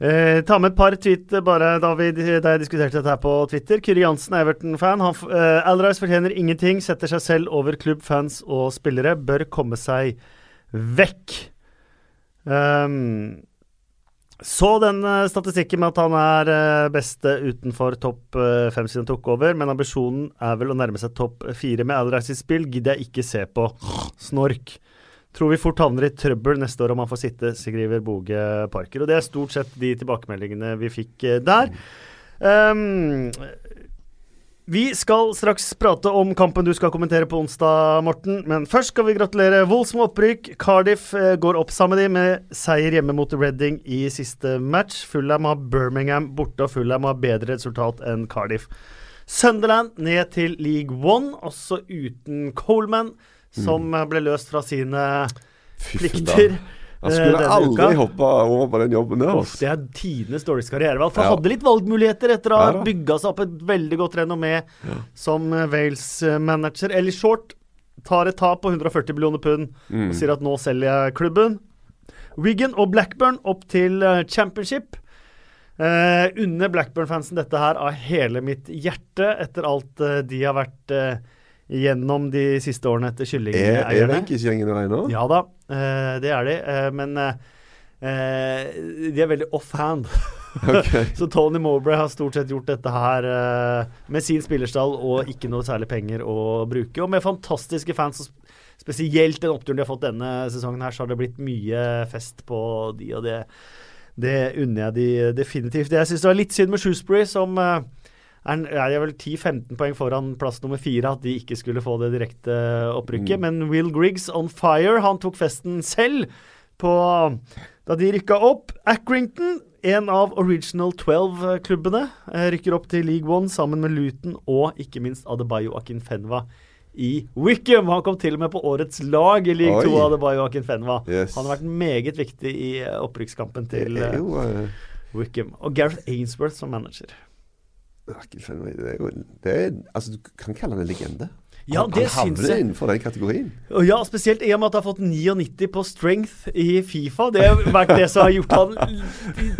A: Eh, ta med et par tweet eh, bare da, vi, da jeg diskuterte dette her på Twitter. Kyrre Jansen er Everton-fan. Han eh, Allardyce fortjener ingenting, setter seg selv over klubb, fans og spillere. Bør komme seg vekk. Ehm, så den eh, statistikken med at han er eh, beste utenfor topp eh, fem siden han tok over, men ambisjonen er vel å nærme seg topp fire med Allardyce i spill, gidder jeg ikke se på. Snork. Tror vi fort havner i trøbbel neste år om han får sitte, skriver Boge Parker. Og det er stort sett de tilbakemeldingene vi fikk der. Ehm, vi skal straks prate om kampen du skal kommentere på onsdag, Morten. Men først skal vi gratulere Wolls med opprykk. Cardiff eh, går opp sammen med de med seier hjemme mot Reading i siste match. Fulham har Birmingham borte, og Fulham har bedre resultat enn Cardiff. Sunderland ned til League One, også uten Coleman, som eh, ble løst fra sine plikter. Eh,
C: skulle
A: denne
C: aldri
A: uka.
C: hoppa over på den jobben der.
A: Uff, det er tidenes dårligste karrierevalg. For
C: Ja.
A: hadde litt valgmuligheter etter å ha
C: Ja
A: bygga seg opp et veldig godt renommé som eh, Wales-manager. Ellie Short tar et tap på 140 millioner pund
C: Mm.
A: og sier at nå selger jeg klubben. Wigan og Blackburn opp til eh, championship. Eh, unner Blackburn-fansen dette her av hele mitt hjerte, etter alt eh, de har vært eh, gjennom de siste årene etter
C: Er, er
A: det
C: ikke gjengen ennå?
A: Ja da, eh, det er de. eh, men eh, eh, de er veldig offhand.
C: Okay.
A: Så Tony Mowbray har stort sett gjort dette her uh, med sin spillerstall og ikke noe særlig penger å bruke. Og med fantastiske fans, og spesielt den oppturen de har fått denne sesongen, her, så har det blitt mye fest på de, og det, det unner jeg de definitivt. Jeg syns det var litt synd med Shoesbury, som eh, er, er vel 10-15 poeng foran plass nummer fire, at de ikke skulle få det direkte opprykket.
C: Mm.
A: Men Will Griggs on fire, han tok festen selv på da de rykka opp. Accrington, en av Original 12-klubbene, eh, rykker opp til League One sammen med Luton og ikke minst Adebayo Akinfenwa i Wickham. Han kom til og med på årets lag i League
C: Oi.
A: 2, Adebayo Akinfenwa.
C: Yes.
A: Han har vært meget viktig i eh, opprykkskampen til eh,
C: eh,
A: Wickham. Og Gareth Ainsworth som manager.
C: Det er jo det er, Altså, du kan kalle han en legende.
A: Ja,
C: han,
A: det
C: han havner innenfor den kategorien.
A: Ja, spesielt i og med at han har fått 99 på strength i Fifa. Det har vært det som har gjort han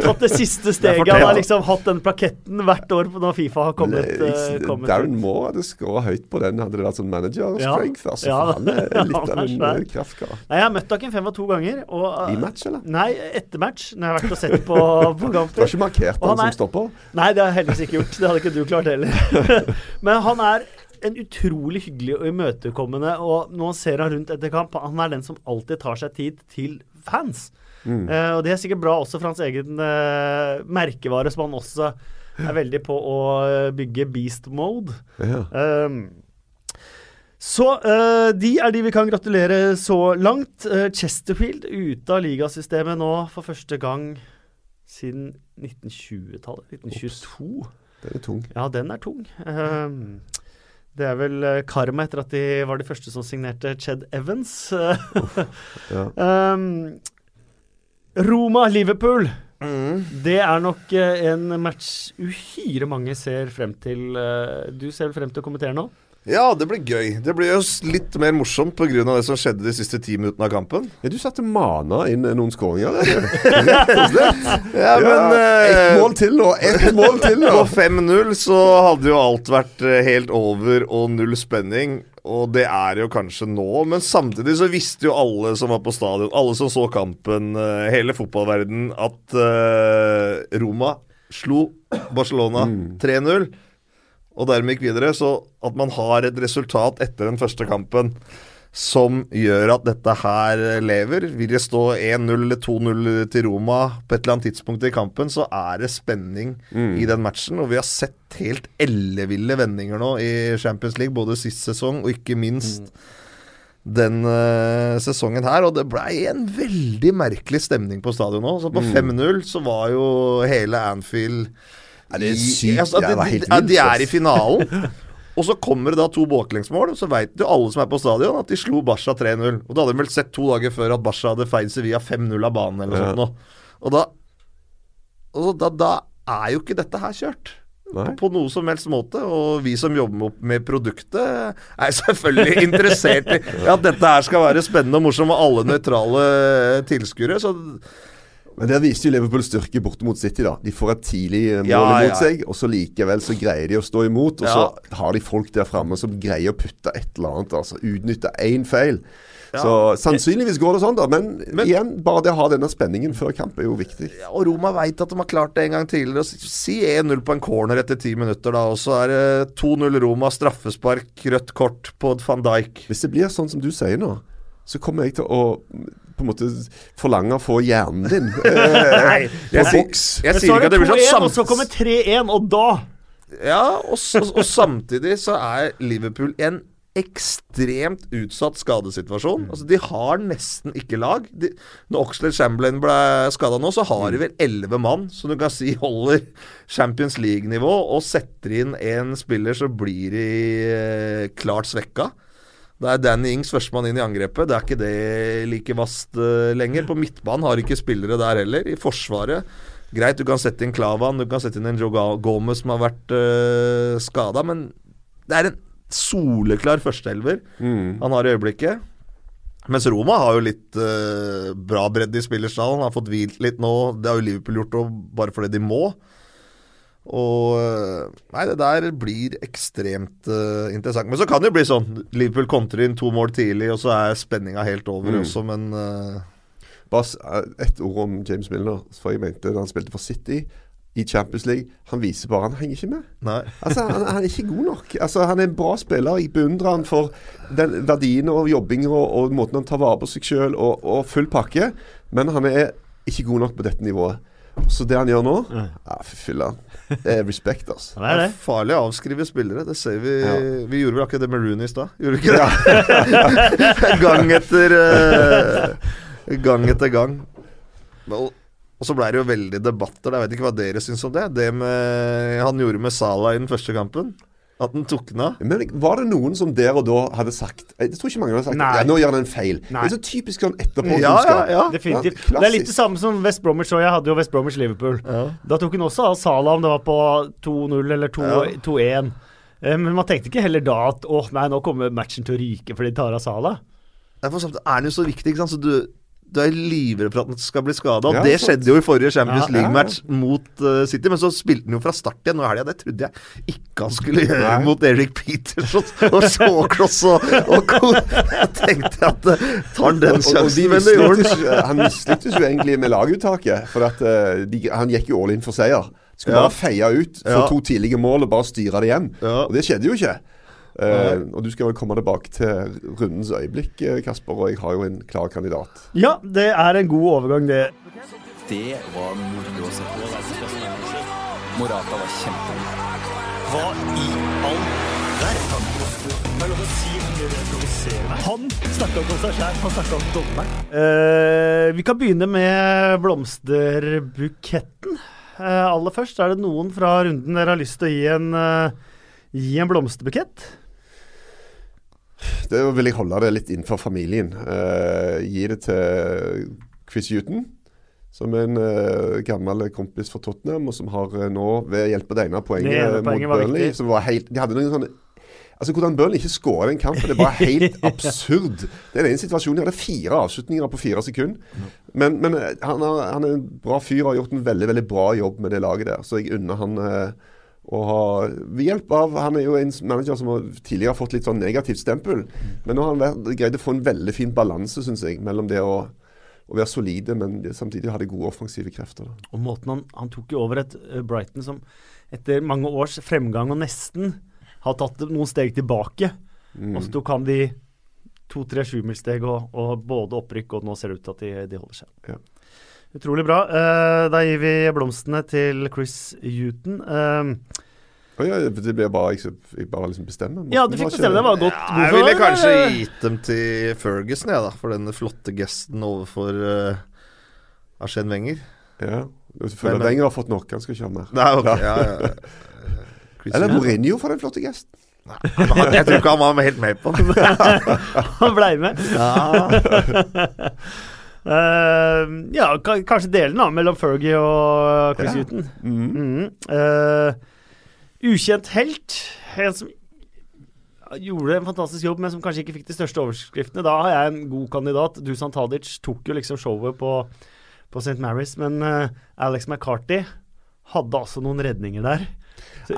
A: tatt det siste steget. Han har liksom hatt den plaketten hvert år når Fifa har kommet,
C: Le, ikke,
A: eh, kommet
C: Darren. Moore hadde skåra høyt på den, hadde det vært sånn manager
A: Ja.
C: strength. Altså,
A: Ja,
C: han er litt av en eh, kraftkar.
A: Nei, Jeg har møtt Akin av to ganger. Og, eh,
C: I match, eller?
A: Nei, etter match. Når jeg har vært og sett på, på
C: Du har ikke markert han,
A: han er,
C: som stopper?
A: Nei, det har jeg heldigvis ikke gjort. Det hadde ikke du klart heller. Men han er en utrolig hyggelig og imøtekommende, og når man ser han rundt etter kamp, han er den som alltid tar seg tid til fans.
C: Mm.
A: Uh, og det er sikkert bra også for hans egen uh, merkevare, som han også er veldig på å eh, bygge beast mode.
C: Ja.
A: Um, så uh, de er de vi kan gratulere så langt. Uh, Chesterfield ute av ligasystemet nå for første gang siden 1920-tallet. 1922.
C: Den er tung.
A: Ja, den er tung. Um, det er vel eh, karma etter at de var de første som signerte Ched Evans.
C: Ja.
A: um, Roma-Liverpool.
B: Mm.
A: Det er nok eh, en match uhyre mange ser frem til. eh, du ser vel frem til å kommentere nå?
B: Ja, det blir gøy. Det blir jo litt mer morsomt pga. det som skjedde de siste ti minuttene av kampen.
C: Ja, du satte mana inn noen skåringer der. ja, og.
B: Ja, men
C: Ett
B: eh,
C: mål til nå! Ett mål til nå!
B: På 5-0 så hadde jo alt vært eh, helt over og null spenning. Og det er jo kanskje nå, men samtidig så visste jo alle som var på stadion, alle som så kampen, eh, hele fotballverden, at eh, Roma slo Barcelona 3-0. Og dermed gikk videre. Så at man har et resultat etter den første kampen som gjør at dette her lever. Vil det stå 1-0 eller 2-0 til Roma på et eller annet tidspunkt i kampen, så er det spenning i den matchen. Og vi har sett helt elleville vendinger nå i Champions League, både sist sesong og ikke minst den uh, sesongen her. Og det blei en veldig merkelig stemning på stadion nå. Så på 5-0 så var jo hele Anfield
C: Ja, det er sykt.
B: altså,
C: Det var
B: de, er i finalen. Og så kommer det da to baklengsmål, og så veit jo alle som er på stadion, at de slo Barca 3-0. Og da hadde de vel sett to dager før at Barca hadde feid Sevilla 5-0 av banen, eller noe sånt. Og da og da, da er jo ikke dette her kjørt. På, på noe som helst måte. Og vi som jobber med, med produktet, er selvfølgelig interessert i at dette her skal være spennende og morsomt og alle nøytrale tilskuere. Så
C: Men der viste jo Liverpool styrke borte mot City. da De får et tidlig eh, mål
B: Ja,
C: mot
B: ja.
C: seg, og så likevel så greier de å stå imot. Og
B: Ja.
C: så har de folk der framme som greier å putte et eller annet. Altså Utnytte én feil. Så sannsynligvis går det sånn, da. Men,
B: Men-
C: igjen, bare det å ha denne spenningen før kamp er jo viktig.
B: Ja, og Roma veit at de har klart det en gang tidligere. Si 1-0 på en corner etter ti minutter, da. Og så er det 2-0 Roma, straffespark, rødt kort på van Dijk.
C: Hvis det blir sånn som du sier nå, så kommer jeg til å på en måte forlange å få hjernen din eh,
B: Nei, jeg,
C: på
B: sier-
C: boks.
B: jeg sier ikke at det blir
A: 2-1,
B: sånn
A: og så kommer 3-1, og da
B: Ja, og, og, og samtidig så er Liverpool en ekstremt utsatt skadesituasjon. Altså, De har nesten ikke lag. De, når Oxlade Chamberlain ble skada nå, så har de vel elleve mann som du kan si holder Champions League-nivå, og setter inn en spiller, så blir de eh, klart svekka. Det er Danny Ings førstemann inn i angrepet. Det er ikke det like vast eh, lenger. På midtbanen har ikke spillere der heller. I forsvaret Greit, du kan sette inn Klavan, du kan sette inn en Joe Gomez som har vært uh, skada, men det er en soleklar førsteelver han har i øyeblikket. Mens Roma har jo litt uh, bra bredde i spillerstallen. Har fått hvilt litt nå. Det har jo Liverpool gjort og bare fordi de må. Og eh, Nei, det der blir ekstremt uh, interessant. Men så kan det jo bli sånn. Liverpool kontrer inn to mål tidlig, og så er spenninga helt over
C: Mm.
B: også, men uh...
C: Bare ett ord om James Milner. For jeg mente da han spilte for City i Champions League Han viser bare han henger ikke med.
B: Nei.
C: Altså, han, han er ikke god nok. Altså, han er en bra spiller. Jeg beundrer han for den verdiene og jobbing og, og måten han tar vare på seg sjøl og, og full pakke. Men han er ikke god nok på dette nivået. Så det han gjør nå ja, Fy filler'n. Det er respekt, altså.
A: Det er det.
B: Det er farlig å avskrive spillere. Det ser vi
C: Ja.
B: Vi gjorde vel akkurat det med Rooney i stad. Gjorde vi ikke det? gang etter uh, Gang etter gang. Og, og så ble det jo veldig debatter. Jeg vet ikke hva dere syns om det. Det med han gjorde med Salah i den første kampen. At den tukna?
C: Men var det noen som der og da hadde sagt Jeg tror ikke mange hadde sagt
A: Nei.
C: ja, nå gjør han en feil.
A: Nei.
C: Det er så typisk sånn
B: Ja, ja,
C: etterpåklokskap.
B: ja.
A: Definitivt.
C: Ja,
A: det er litt det samme som West Bromwich. Og jeg hadde jo West Bromwich Liverpool.
B: Ja.
A: Da tok hun også av Salah om det var på 2-0 eller 2
B: Ja.
A: 2-1. Eh, Men man tenkte ikke heller da at åh, nei, nå kommer matchen til å ryke fordi de tar av Salah.
B: Derfor er han jo så viktig, ikke sant. Så du, du er livredd for at han skal bli skada.
C: Ja,
B: det skjedde jo i forrige Champions
A: Ja,
B: League-match mot uh, City. Men så spilte han jo fra start igjen nå i helga. Det trodde jeg ikke han skulle gjøre
C: Nei.
B: mot Eric Peterson og, Shawcross og, og. Jeg tenkte at uh, tar han den sjansen, men det gjorde han.
C: mislyktes jo- Han mislyktes jo egentlig med laguttaket. For at uh, de, han gikk jo all in for seier. Skulle
B: Ja.
C: bare feie ut
B: Ja.
C: to tidlige mål og bare styre det hjem.
B: Ja.
C: Og det skjedde jo ikke. Eh, og du skal vel komme tilbake til rundens øyeblikk, eh, Kasper. Og jeg har jo en klar kandidat.
A: Ja, det er en god overgang, det.
D: Det var moro å se på. Morata var kjempegod.
E: Hva i all verden? Er. Han snakka om seg sjæl, han snakka om dommeren.
A: Uh, vi kan begynne med blomsterbuketten. Uh, aller først, er det noen fra runden dere har lyst til å gi en, gi en blomsterbukett?
C: Det vil jeg holde det litt innenfor familien. Eh, gi det til Chris Huton. Som er en eh, gammel kompis fra Tottenham, og som har eh, nå, ved hjelp av det ene poenget,
A: Det ene poenget mot
C: Burnley som var helt, De hadde noen sånne Altså Hvordan Burnley ikke skåra den kampen, det er bare helt absurd. Det er den situasjonen. De hadde fire avslutninger på fire sekunder. Men, men eh, han, har, han er en bra fyr og har gjort en veldig veldig bra jobb med det laget der. Så jeg unner han eh, å har, Ved hjelp av Han er jo en manager som har tidligere har fått litt sånn negativt stempel. Men nå har han greid å få en veldig fin balanse, syns jeg, mellom det å, å være solide, men samtidig ha de gode offensive krefter. Da.
A: Og måten han, han tok jo over et eh, Brighton som etter mange års fremgang og nesten har tatt noen steg tilbake.
C: Mm.
A: Og så tok han de to-tre sjumilssteg og, og både opprykk, og nå ser det ut til at de, de holder seg.
C: Ja.
A: Utrolig bra. Eh, da gir vi blomstene til Chris Huton. Uh,
C: Og ja, det blir bare jeg, jeg bare liksom bestemmer.
A: ja, du fikk bestemme. Det var godt.
B: Ja, jeg ville kanskje gitt dem til Ferguson, jeg, da. For den flotte gesten overfor uh, Arsène Wenger.
C: Ja. Du føler
B: Men-
C: Wenger har fått nok, han skal ikke ha mer.
B: Nei, okay, Ja, ja. Chris
C: Eller Mourinho for den flotte gesten.
B: Jeg tror ikke han var helt med på det.
A: Han blei med.
B: Ja.
A: Eh, ja, kanskje delen da, mellom Fergie og Chris
C: Ja.
A: Huton.
C: Mm.
A: Mhm. Eh, ukjent helt. En som gjorde en fantastisk jobb, men som kanskje ikke fikk de største overskriftene. Da har jeg en god kandidat. Dusan Tadic tok jo liksom showet på, på St. Mary's, men uh, Alex McCarthy hadde altså noen redninger der.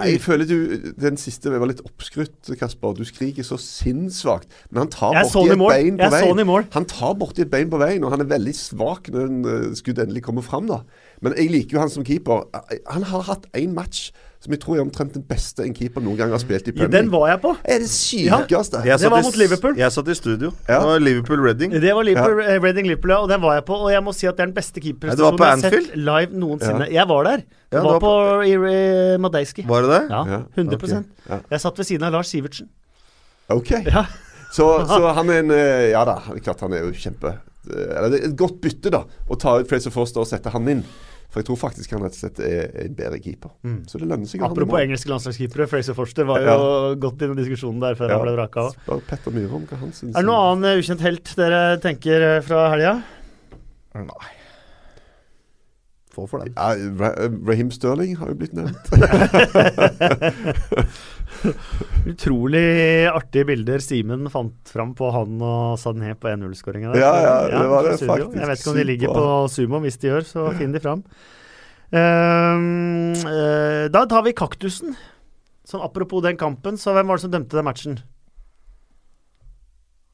C: Jeg føler du Den siste var litt oppskrytt, Kasper. Du skriker så sinnssvakt. Men han tar borti et bein på veien. Han tar borti et bein på veien, og han er veldig svak når en skudd endelig kommer fram. da. Men jeg liker jo han som keeper. Eh, Han har hatt én match som jeg tror er omtrent den beste en keeper noen gang har spilt i
A: Ja,
C: Premier
A: den var jeg på.
C: er det sykeste.
B: Ja, det
A: var mot Liverpool.
B: Jeg satt i studio.
C: Ja.
B: Det var Liverpool-Reading.
A: Det var Liverpool, ja. Reading Liverpool, ja, og den var jeg på. Og jeg må si at det er den beste
B: det
A: keeperprestasjonen jeg har sett live noensinne. Jeg var der. Det
B: Ja, det
A: var
B: var
A: på i, i Madeiski.
B: Var det det?
A: Ja,
C: Ja,
A: 100
C: okay. Ja.
A: Jeg satt ved siden av Lars Sivertsen.
C: Ok.
A: Ja.
C: Så, så han er en eh, Ja da, klart han er jo kjempe eh, Eller det er et godt bytte, da, å ta ut Fraser Foster og sette han inn. For jeg tror faktisk han rett og slett er en bedre keeper. Så det lønner seg
A: Apropos engelske landslagskeepere, Fraser Forster var jo godt i den diskusjonen der før
C: Ja.
A: han ble vraka.
C: Spør Petter Myhre om hva han syns.
A: Er det noe annen ukjent helt dere tenker eh, fra helga?
B: Nei. Få for den.
C: Ja, Raheem Sterling har jo blitt nevnt.
A: Utrolig artige bilder Simen fant fram på han og Sané på 1-0-skåringa.
C: Ja, ja, det var det
A: studio.
C: faktisk.
A: Jeg vet ikke om de ligger på Sumo. Hvis de gjør, så finn de fram. Ehm, eh, da tar vi kaktusen. Sånn apropos den kampen, så hvem var det som dømte den matchen?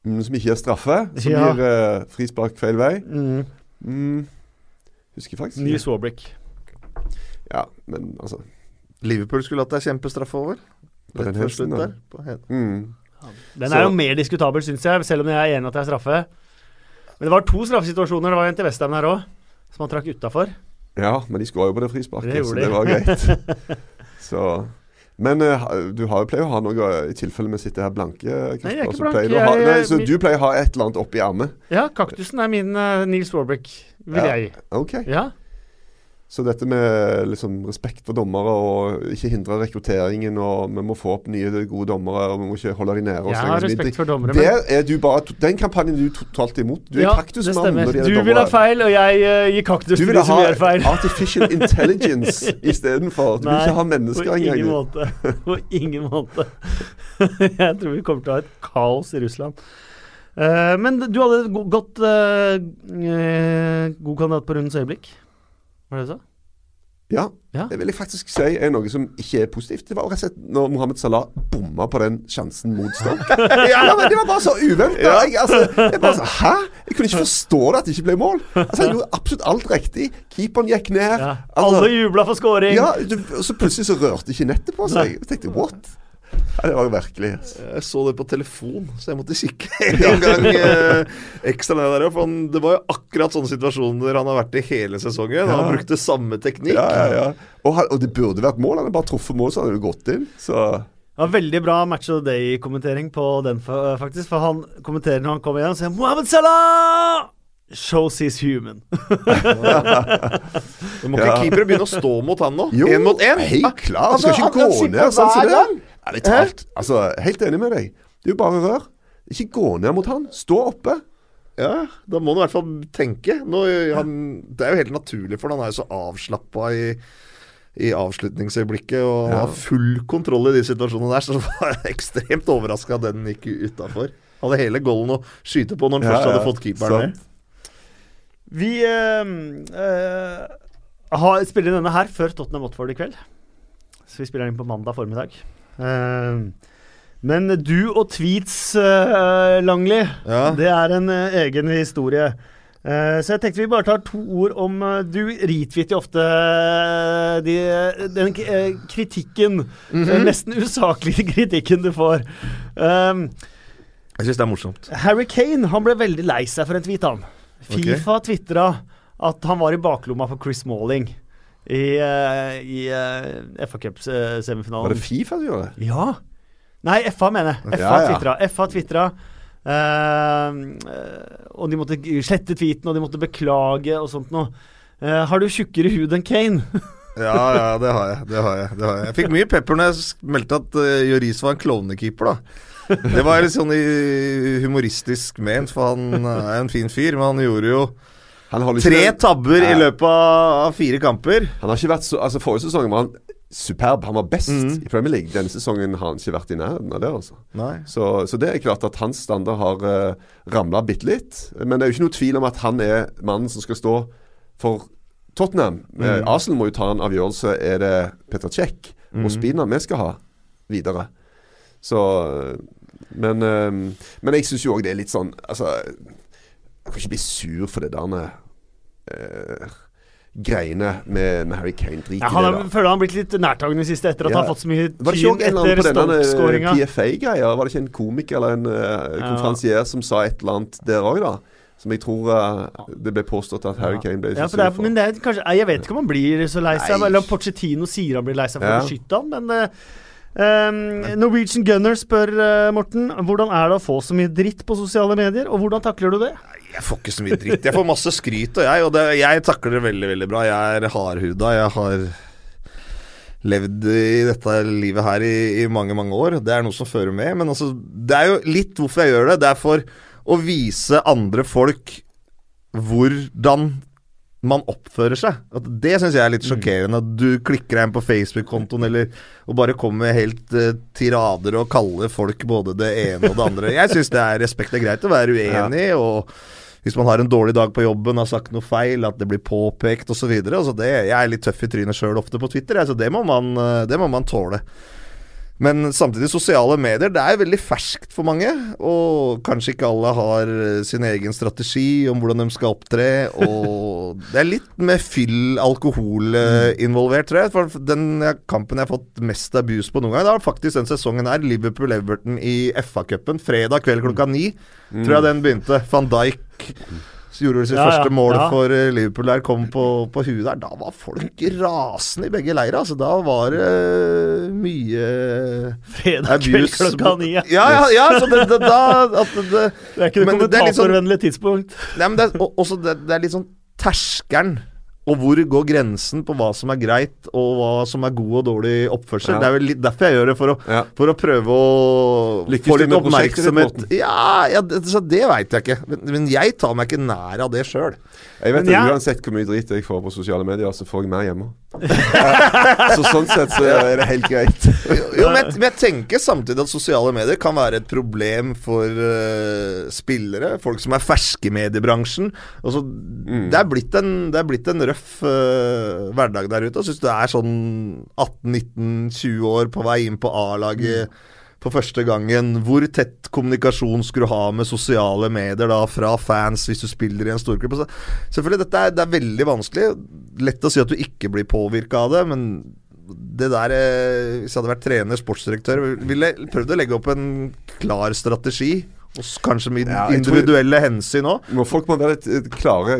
C: Mm, som ikke gir straffe. Som
A: Ja.
C: gir uh, frispark feil vei.
A: Mm.
C: Mm, husker faktisk
A: Ny Warbrick.
C: Ja, men altså
B: Liverpool skulle hatt ei kjempestraffe over.
C: På den
B: Rett
C: hesten,
B: der. På hen-
C: mm.
A: Den er jo mer diskutabel, syns jeg, selv om jeg er enig at det er straffe. Men det var to straffesituasjoner. Det var en til Vestheim her òg, som han trakk utafor.
C: Ja, men de skåra jo på det frisparket,
A: Det
C: så det var greit. så Men uh, du har jo pleier å ha noe eh, i tilfelle vi sitter her blanke. Kasper,
A: Nei, jeg er ikke
C: så
A: blank,
C: pleier du ha, nei, så
A: min-
C: du pleier å ha et eller annet oppi ermet?
A: Ja, kaktusen er min uh, Nils Warbrick, vil
C: Ja.
A: jeg.
C: Ok.
A: Ja.
C: Så dette med liksom respekt for dommere og ikke hindre rekrutteringen, og vi må få opp nye gode dommere, og vi må ikke holde de nede. og
A: Jeg har respekt for dommere, men
C: er du bare, Den kampanjen er du totalt imot. Du er
A: ja,
C: kaktusmann når det
A: Du vil ha feil, og jeg uh, gir kaktus
C: Du
A: til
C: vil
A: de som
C: ha
A: gjør feil.
C: artificial intelligence istedenfor. Du vil ikke ha mennesker
A: på ingen
C: engang.
A: måte. På ingen måte. jeg tror vi kommer til å ha et kaos i Russland. Uh, men du hadde et go godt uh, god kandidat på rundens øyeblikk. Var det det du sa?
C: Ja,
A: Ja.
C: det vil jeg faktisk si er noe som ikke er positivt. Det var rett og slett når Mohammed Salah bomma på den sjansen mot Stoke. ja, men Det var bare så uventa. Jeg, altså, jeg bare så, Hæ? Jeg kunne ikke forstå det at det ikke ble mål. Altså, Han gjorde absolutt alt riktig. Keeperen gikk ned.
A: Ja.
C: Altså,
A: Alle jubla for scoring!
C: ja, du, og så plutselig så rørte ikke nettet på seg. Jeg tenkte what? Ja, det var virkelig. yes.
B: Jeg så det på telefon, så jeg måtte kikke en gang eh, ekstra ned der. For han, det var jo akkurat sånne situasjoner han har vært i hele sesongen. Han brukte samme teknikk.
C: Ja, ja, ja. Og, han, og det burde vært mål. Han hadde bare truffet mål, så hadde det gått inn. Så
A: Det var veldig bra Match of the Day-kommentering på den, faktisk. For han kommenterer når han kommer igjen og sier 'Mohammed Salah!' Shows he's human.
B: du må ikke
C: Ja.
B: keepere begynne å stå mot han nå?
C: Jo,
B: Én mot én?
C: Helt klart.
B: Han
C: skal ikke
B: han
C: gå ned sånn som
B: hver
C: det.
B: Gang.
C: Ærlig talt. Altså, helt enig med deg. Det er jo bare rør. Ikke gå ned mot han. Stå oppe.
B: Ja, da må han i hvert fall tenke. Nå, han, det er jo helt naturlig, for han er jo så avslappa i, i avslutningsøyeblikket og
C: Ja.
B: har full kontroll i de situasjonene der. Så var jeg ekstremt overraska at den gikk utafor. Hadde hele goalen å skyte på når han
C: Ja,
B: først hadde
C: ja,
B: fått keeperen
C: sant.
B: med.
A: Vi øh, øh, har, spiller denne her før Tottenham Watford i kveld. Så vi spiller den inn på mandag formiddag. Eh, men du og tweets, uh, Langli,
B: Ja.
A: det er en eh, egen historie. Eh, så jeg tenkte vi bare tar to ord om eh, Du retweeter jo ofte eh, de, den eh, kritikken, eh, nesten usaklige kritikken du får. Um,
B: Jeg syns det er morsomt.
A: Harry Kane han ble veldig lei seg for en tweet, han. Fifa okay. tvitra at han var i baklomma for Chris Malling i, uh, i uh, FA
C: Var
A: Cup-semifinalen.
C: det Fifa du gjorde?
A: Ja. Nei, FA, mener jeg. FA tvitra. FA tvitra. Uh, og de måtte slette tweeten, og de måtte beklage og sånt noe. Uh, har du tjukkere hud enn Kane?
B: Ja, ja, det har jeg. Det har jeg, det har jeg. jeg fikk mye pepper når jeg meldte at uh, Joris var en klovnekeeper, da. Det var litt sånn humoristisk ment, for han er en fin fyr. Men han gjorde jo tre
C: tabber
B: tabber i løpet av fire kamper.
C: Han har ikke vært så Altså Forrige sesong var han superb. Han var best
B: mm.
C: i Premier League. Denne sesongen har han ikke vært i nærheten av det. altså. Så, så det er klart at hans standard har uh, ramla bitte litt. Men det er jo ikke noe tvil om at han er mannen som skal stå for Tottenham. Eh, Arsenal må jo ta en avgjørelse. Er det Petr Cech og Spina vi skal ha videre? Så Men, uh, men jeg syns jo òg det er litt sånn Altså Jeg kan ikke bli sur for det der eh, greiene med, med Harry Kane. Drit
A: Ja, han
C: det,
A: føler han har blitt litt nærtagende i siste, etter at
C: Ja.
A: han har fått så mye
C: Var det ikke
A: tyn etter Stoke-skåringa.
C: PFA-greia? Var det ikke en komiker eller en uh, konferansier som sa et eller annet der òg, da? Som jeg tror uh, det ble påstått at Harry Kane ble
A: Ja,
C: så
A: for er,
C: sur for.
A: men det er kanskje Jeg vet ikke om han blir så lei seg, eller om Pochettino sier han blir lei seg for
C: Ja.
A: å beskytte han, men uh, Um, Norwegian Gunner spør uh, Morten hvordan er det å få så mye dritt på sosiale medier, og hvordan takler du det?
B: Jeg får ikke så mye dritt. Jeg får masse skryt, og jeg, og det, jeg takler det veldig, veldig bra. Jeg er hardhuda. Jeg har levd i dette livet her i, i mange, mange år. Det er noe som fører med. Men altså, det er jo litt hvorfor jeg gjør det. Det er for å vise andre folk hvordan man oppfører seg. At det syns jeg er litt sjokkerende. At du klikker deg inn på Facebook-kontoen eller og bare kommer med helt uh, tirader og kaller folk både det ene og det andre. Jeg syns det er respekt. Det er greit å være uenig, og hvis man har en dårlig dag på jobben, har sagt noe feil, at det blir påpekt osv. Altså det- jeg er litt tøff i trynet sjøl ofte på Twitter, så altså det eh, det må man tåle. Men samtidig, sosiale medier, det er veldig ferskt for mange. Og kanskje ikke alle har eh, sin egen strategi om hvordan de skal opptre. Og det er litt med fyll, alkohol eh, involvert, tror jeg. For den kampen jeg har fått mest abuse på noen gang, det var faktisk den sesongen her. Liverpool-Everton i FA-cupen. Fredag kveld klokka ni, tror jeg den begynte. Van Dijk gjorde sitt
A: Ja,
B: første mål
A: ja.
B: for eh, Liverpool der, kom på, på huet der. Da var folk rasende i begge leirer. Altså, da var det mye
A: Fredag kveld klokka ni. Ja.
B: Ja, ja, så det, det, da at det,
A: Det er ikke
B: det kommentatorvennlige sånn-
A: tidspunkt.
B: Nei, men det er, også det, det er litt sånn terskelen. Og hvor går grensen på hva som er greit, og hva som er god og dårlig oppførsel?
C: Ja.
B: Det er vel litt derfor jeg gjør det, for å,
C: Ja.
B: for å prøve å
C: Lykkes
B: få litt oppmerksomhet. Ja, ja det, så det veit jeg ikke. Men, men jeg tar meg ikke nær av det sjøl.
C: Jeg vet
A: Men
C: at Uansett hvor mye drit jeg får på sosiale medier, så får jeg mer hjemme. så sånn sett så er det helt greit.
B: Jo, men, jeg- men jeg tenker samtidig at sosiale medier kan være et problem for uh, spillere. Folk som er ferske i mediebransjen. Altså, det, er blitt en, det er blitt en røff uh, hverdag der ute. Og syns du er sånn 18-19-20 år på vei inn på A-laget for første gangen. Hvor tett kommunikasjon skulle du ha med sosiale medier da fra fans hvis du spiller i en storklubb? Altså, selvfølgelig, dette er, det er veldig vanskelig. Lett å si at du ikke blir påvirka av det, men det der eh, Hvis jeg hadde vært trener, sportsdirektør, ville jeg prøvd å legge opp en klar strategi. Og kanskje med
C: Ja, jeg tror-
B: individuelle hensyn òg.
C: Folk må være litt eh, klare.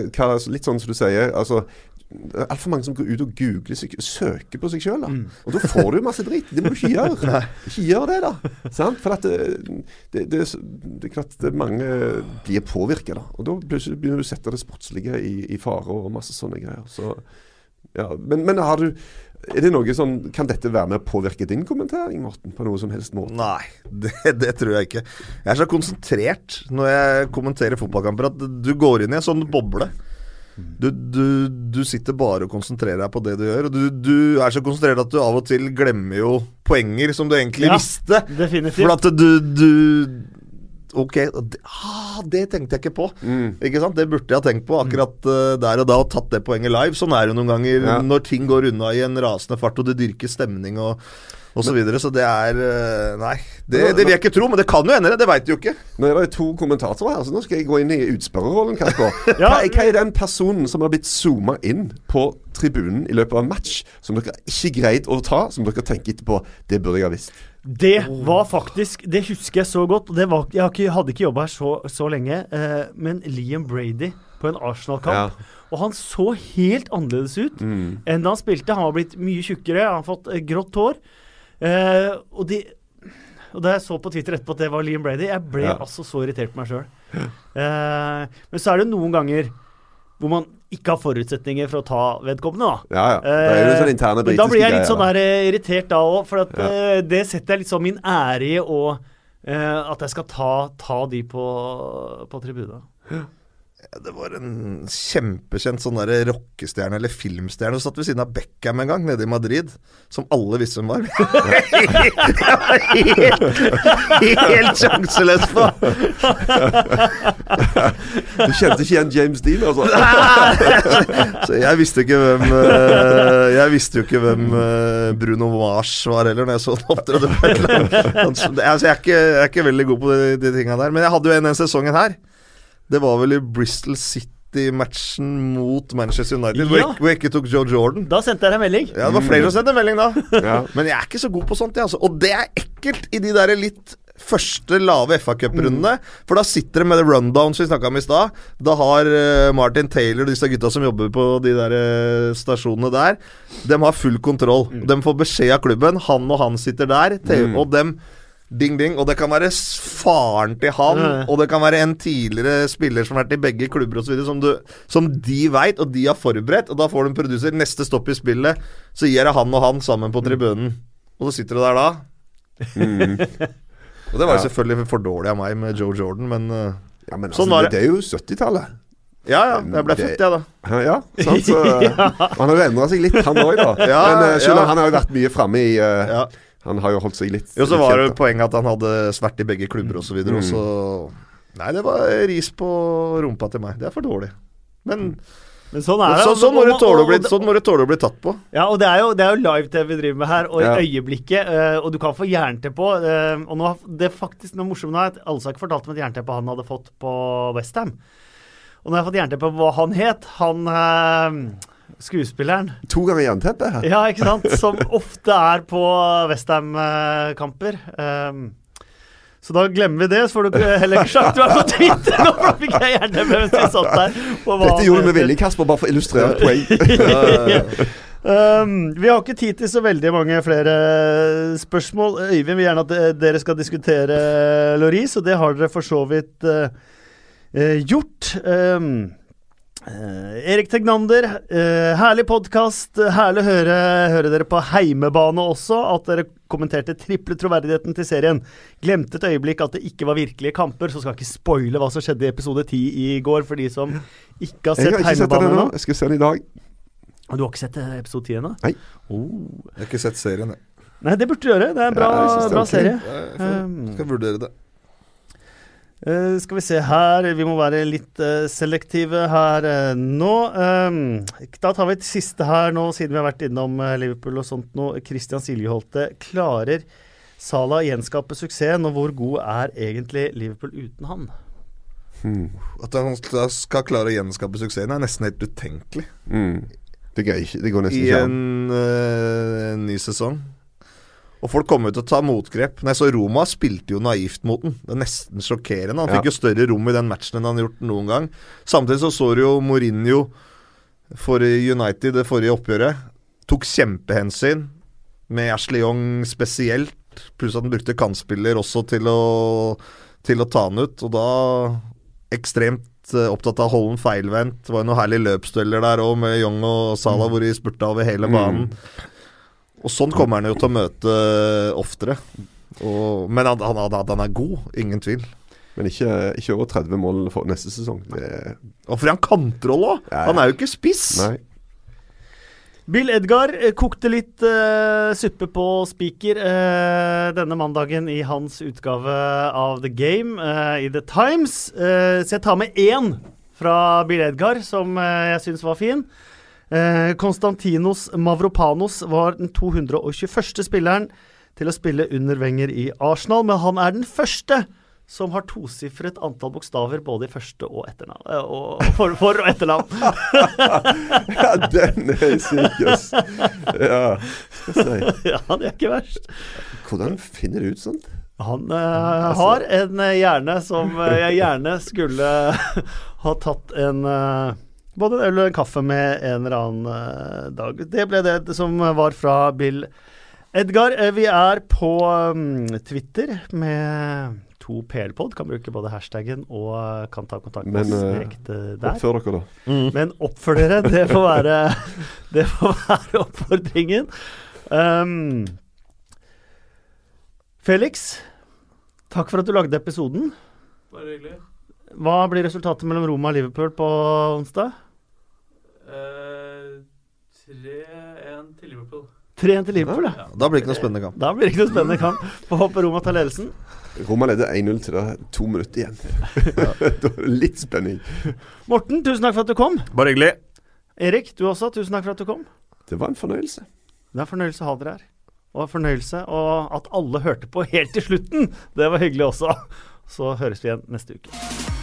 C: Litt sånn som du sier. Altså altfor mange som går ut og googler seg, søker på seg sjøl. Og da får du jo masse dritt. Det må du ikke gjøre. Ikke gjør det, da. Sant? For at det, det, det, er det er klart det mange blir påvirka, da. Og da begynner du å sette det sportslige i, i fare og masse sånne greier. Så Ja, men, men har du Er det noe sånn Kan dette være med å påvirke din kommentering, Morten? På noe som helst måte?
B: Nei, det, det tror jeg ikke. Jeg er så konsentrert når jeg kommenterer fotballkamper at du går inn i en sånn boble. Du, du, du sitter bare og konsentrerer deg på det du gjør. Og du, du er så konsentrert at du av og til glemmer jo poenger som du egentlig
A: Ja,
B: visste.
A: Definitivt.
B: For at du, du Ok, det, ah, det tenkte jeg ikke på. Ikke sant? Det burde jeg ha tenkt på akkurat uh, der og da, og tatt det poenget live. Sånn er det noen ganger
C: Ja.
B: når ting går unna i en rasende fart, og det dyrker stemning og, og så videre. Så det er eh, Nei, det, det vil jeg ikke tro, men det kan jo hende, det. Veit du jo ikke.
C: Nå er det to kommentatorer her, så nå skal jeg gå inn i utspørrerrollen.
A: Ja.
C: hva, hva er den personen som har blitt zooma inn på tribunen i løpet av en match, som dere ikke greide å ta, som dere tenker etterpå Det burde jeg ha visst.
A: Det var faktisk Det husker jeg så godt. det var, Jeg hadde ikke jobba her så, så lenge, eh, men Liam Brady på en Arsenal-kamp. Og han så helt annerledes ut
C: Mm.
A: enn da han spilte. Han var blitt mye tjukkere, han har fått eh, grått hår. Eh, og, de, og da jeg så på Twitter etterpå at det var Liam Brady, jeg ble
C: Ja.
A: altså så irritert på meg sjøl. Uh, men så er det noen ganger hvor man ikke har forutsetninger for å ta vedkommende, da.
C: Ja, ja. Det er jo interne
A: Eh, Men da blir jeg litt sånn der eh, irritert da òg, for at,
C: Ja.
A: eh, det setter jeg litt sånn min ære i eh, At jeg skal ta, ta de på, på tribunen.
B: Det var en kjempekjent sånn der rockestjerne eller filmstjerne som satt ved siden av Beckham en gang, nede i Madrid. Som alle visste hvem var. Jeg helt, helt sjanseløs på!
C: Du kjente ikke igjen James Dean, altså?
B: Så jeg visste ikke hvem eh, Jeg visste jo ikke hvem eh, Bruno Mars var heller, når jeg så han opptrede på et eller annet. Så det- Altså, jeg, er ikke, jeg er ikke veldig god på de, de tinga der. Men jeg hadde jo en den sesongen her. Det var vel i Bristol City-matchen mot Manchester United, hvor,
A: Ja.
B: jeg, hvor jeg ikke tok Joe Jordan.
A: Da sendte jeg deg melding.
B: Ja, det var flere som sendte melding da.
C: Ja.
B: Men jeg er ikke så god på sånt, jeg, altså. Og det er ekkelt i de der litt første lave FA-cuprundene. For da sitter de med det rundown som vi snakka om i stad. Da har eh, Martin Taylor og disse gutta som jobber på de der eh, stasjonene der, de har full kontroll. De får beskjed av klubben. Han og han sitter der. Te- Og dem Ding, ding. Og det kan være faren til han,
A: Ja.
B: og det kan være en tidligere spiller som har vært i begge klubber osv., som, du- som de veit, og de har forberedt. Og da får du en produser. Neste stopp i spillet, så gir jeg han og han sammen på tribunen. Og så sitter du der da. Og det var jo
C: Ja.
B: selvfølgelig for dårlig av meg med Joe Jordan, men uh,
C: Ja, men
B: Sånn
C: altså,
B: var
C: det. det er jo 70-tallet.
B: Ja, ja. Jeg ble
C: Det-
B: født, jeg, da.
C: Ja, ja, sant? Så, Han har jo endra seg litt, han òg, da.
B: Ja,
C: men skjønner,
B: ja.
C: han har jo vært mye framme i uh,
B: Ja.
C: Han har jo holdt seg litt
B: Jo, så var det poenget at han hadde svært i begge klubber osv. Og,
C: Mm.
B: og så Nei, det var ris på rumpa til meg. Det er for dårlig. Men
A: Men sånn er det.
B: så, sånn, må
A: du
B: tåle å bli, sånn tåle å bli tatt på.
A: Ja, og det er jo, det er jo live-TV vi driver med her, og
C: Ja.
A: i øyeblikket eh, Og du kan få jernteppe på. eh, og nå, har- det er faktisk noe morsomt nå er at Alsak fortalte om et jernteppe han hadde fått på Westham. Og nå har jeg fått jernteppe på hva han het. Han eh, skuespilleren.
C: To ganger jernteppe.
A: Ja, ikke sant? Som ofte er på Westham-kamper. Um, så da glemmer vi det, så får du heller ikke sagt du er på Twitter nå, for da fikk jeg jernteppe mens vi satt der.
C: Dette gjorde vi med vilje, Kasper, bare for å illustrere et poeng.
A: Um, vi har ikke tid til så veldig mange flere spørsmål. Øyvind vil gjerne at dere skal diskutere Loris, og det har dere for så vidt eh, gjort. Um, Erik Tegnander, eh, herlig podkast. Herlig å høre, høre dere på heimebane også. At dere kommenterte triple troverdigheten til serien. Glemte et øyeblikk at det ikke var virkelige kamper, så skal jeg ikke spoile hva som skjedde i episode 10 i går, for de som ikke har
C: Jeg
A: sett
C: har ikke sett den
A: heimebane
C: ennå.
A: ennå.
C: Jeg skal se den i dag.
A: Og Du har ikke sett eh, episode 10 ennå?
C: Nei.
A: Oh.
B: Jeg har ikke sett serien, jeg.
A: Nei, det burde du gjøre. Det er en bra,
C: Ja, jeg
A: bra
C: okay.
A: serie.
B: Jeg får-
A: Um,
B: skal vurdere det.
A: Eh, skal vi se her Vi må være litt uh, selektive her uh, nå. Um, da tar vi et siste her nå, siden vi har vært innom Liverpool og sånt nå. Christian Siljeholte. Klarer Salah gjenskape suksessen, og hvor god er egentlig Liverpool uten han?
B: At han skal- klare å gjenskape suksessen, er nesten helt utenkelig
C: Mm. Det, ikke, det går nesten
B: i
C: ikke
B: en
C: I
B: en ny sesong. Og folk kommer ut til å ta motgrep. Nei, så Roma, spilte jo naivt mot den. Det er nesten sjokkerende. Han
C: Ja.
B: fikk jo større rom i den matchen enn han har gjort noen gang. Samtidig så så du jo Mourinho for United det forrige oppgjøret. Tok kjempehensyn, med Ashley Young spesielt. Pluss at han brukte kantspiller også til å, til å ta han ut. Og da ekstremt eh, opptatt av Hollen feilvendt. Det var jo noen herlige løpsdueller der òg, med Young og Salah, hvor de spurta over hele banen. Og sånn kommer han jo til å møte eh, oftere. Og, men han, han, han, han er god, ingen tvil.
C: Men ikke, ikke over 30 mål for neste sesong. Det
B: Og fordi han kantrolle òg! Han er jo ikke spiss.
C: nei.
A: Bill Edgar eh, kokte litt uh, suppe på spiker uh, denne mandagen i hans utgave av The Game uh, i The Times. Eh, så jeg tar med én fra Bill Edgar som jeg syns var fin. Eh, Konstantinos Mavropanos var den 221. spilleren til å spille under Wenger i Arsenal, men han er den første som har tosifret antall bokstaver både i første og etternavn. eh, og for, for og etternavn.
C: Ja, den er syk, ass. Ja, skal jeg si.
A: ja, det er ikke verst.
C: Hvordan finner du ut sånt?
A: Han eh, har en eh, hjerne som jeg gjerne skulle ha tatt en eh, både en øl og en kaffe med en eller annen eh, dag. Det ble det som var fra Bill Edgar. Eh, vi er på mm, Twitter med to PL-pod. Kan bruke både hashtaggen og eh, kan ta kontakt med oss direkte der.
C: Oppfør dere, da.
A: Men oppfør dere, det får være, det får være oppfordringen. Um, Felix, takk for at du lagde episoden.
F: Bare hyggelig.
A: Hva blir resultatet mellom Roma og Liverpool på onsdag?
F: Eh, 3-1 til Liverpool.
A: 3-1 til Liverpool, ja.
B: Da blir det ikke noe spennende kamp.
A: Da blir det ikke noe spennende kamp. Får håpe Roma tar ledelsen.
C: Roma leder 1-0 til det er to minutter igjen. Da er det Litt spenning.
A: Morten, tusen takk for at du kom.
B: Bare hyggelig.
A: Erik, du også, tusen takk for at du kom.
C: Det var en fornøyelse.
A: Det er en fornøyelse å ha dere her. Og en fornøyelse og at alle hørte på helt til slutten. Det var hyggelig også. Så høres vi igjen neste uke.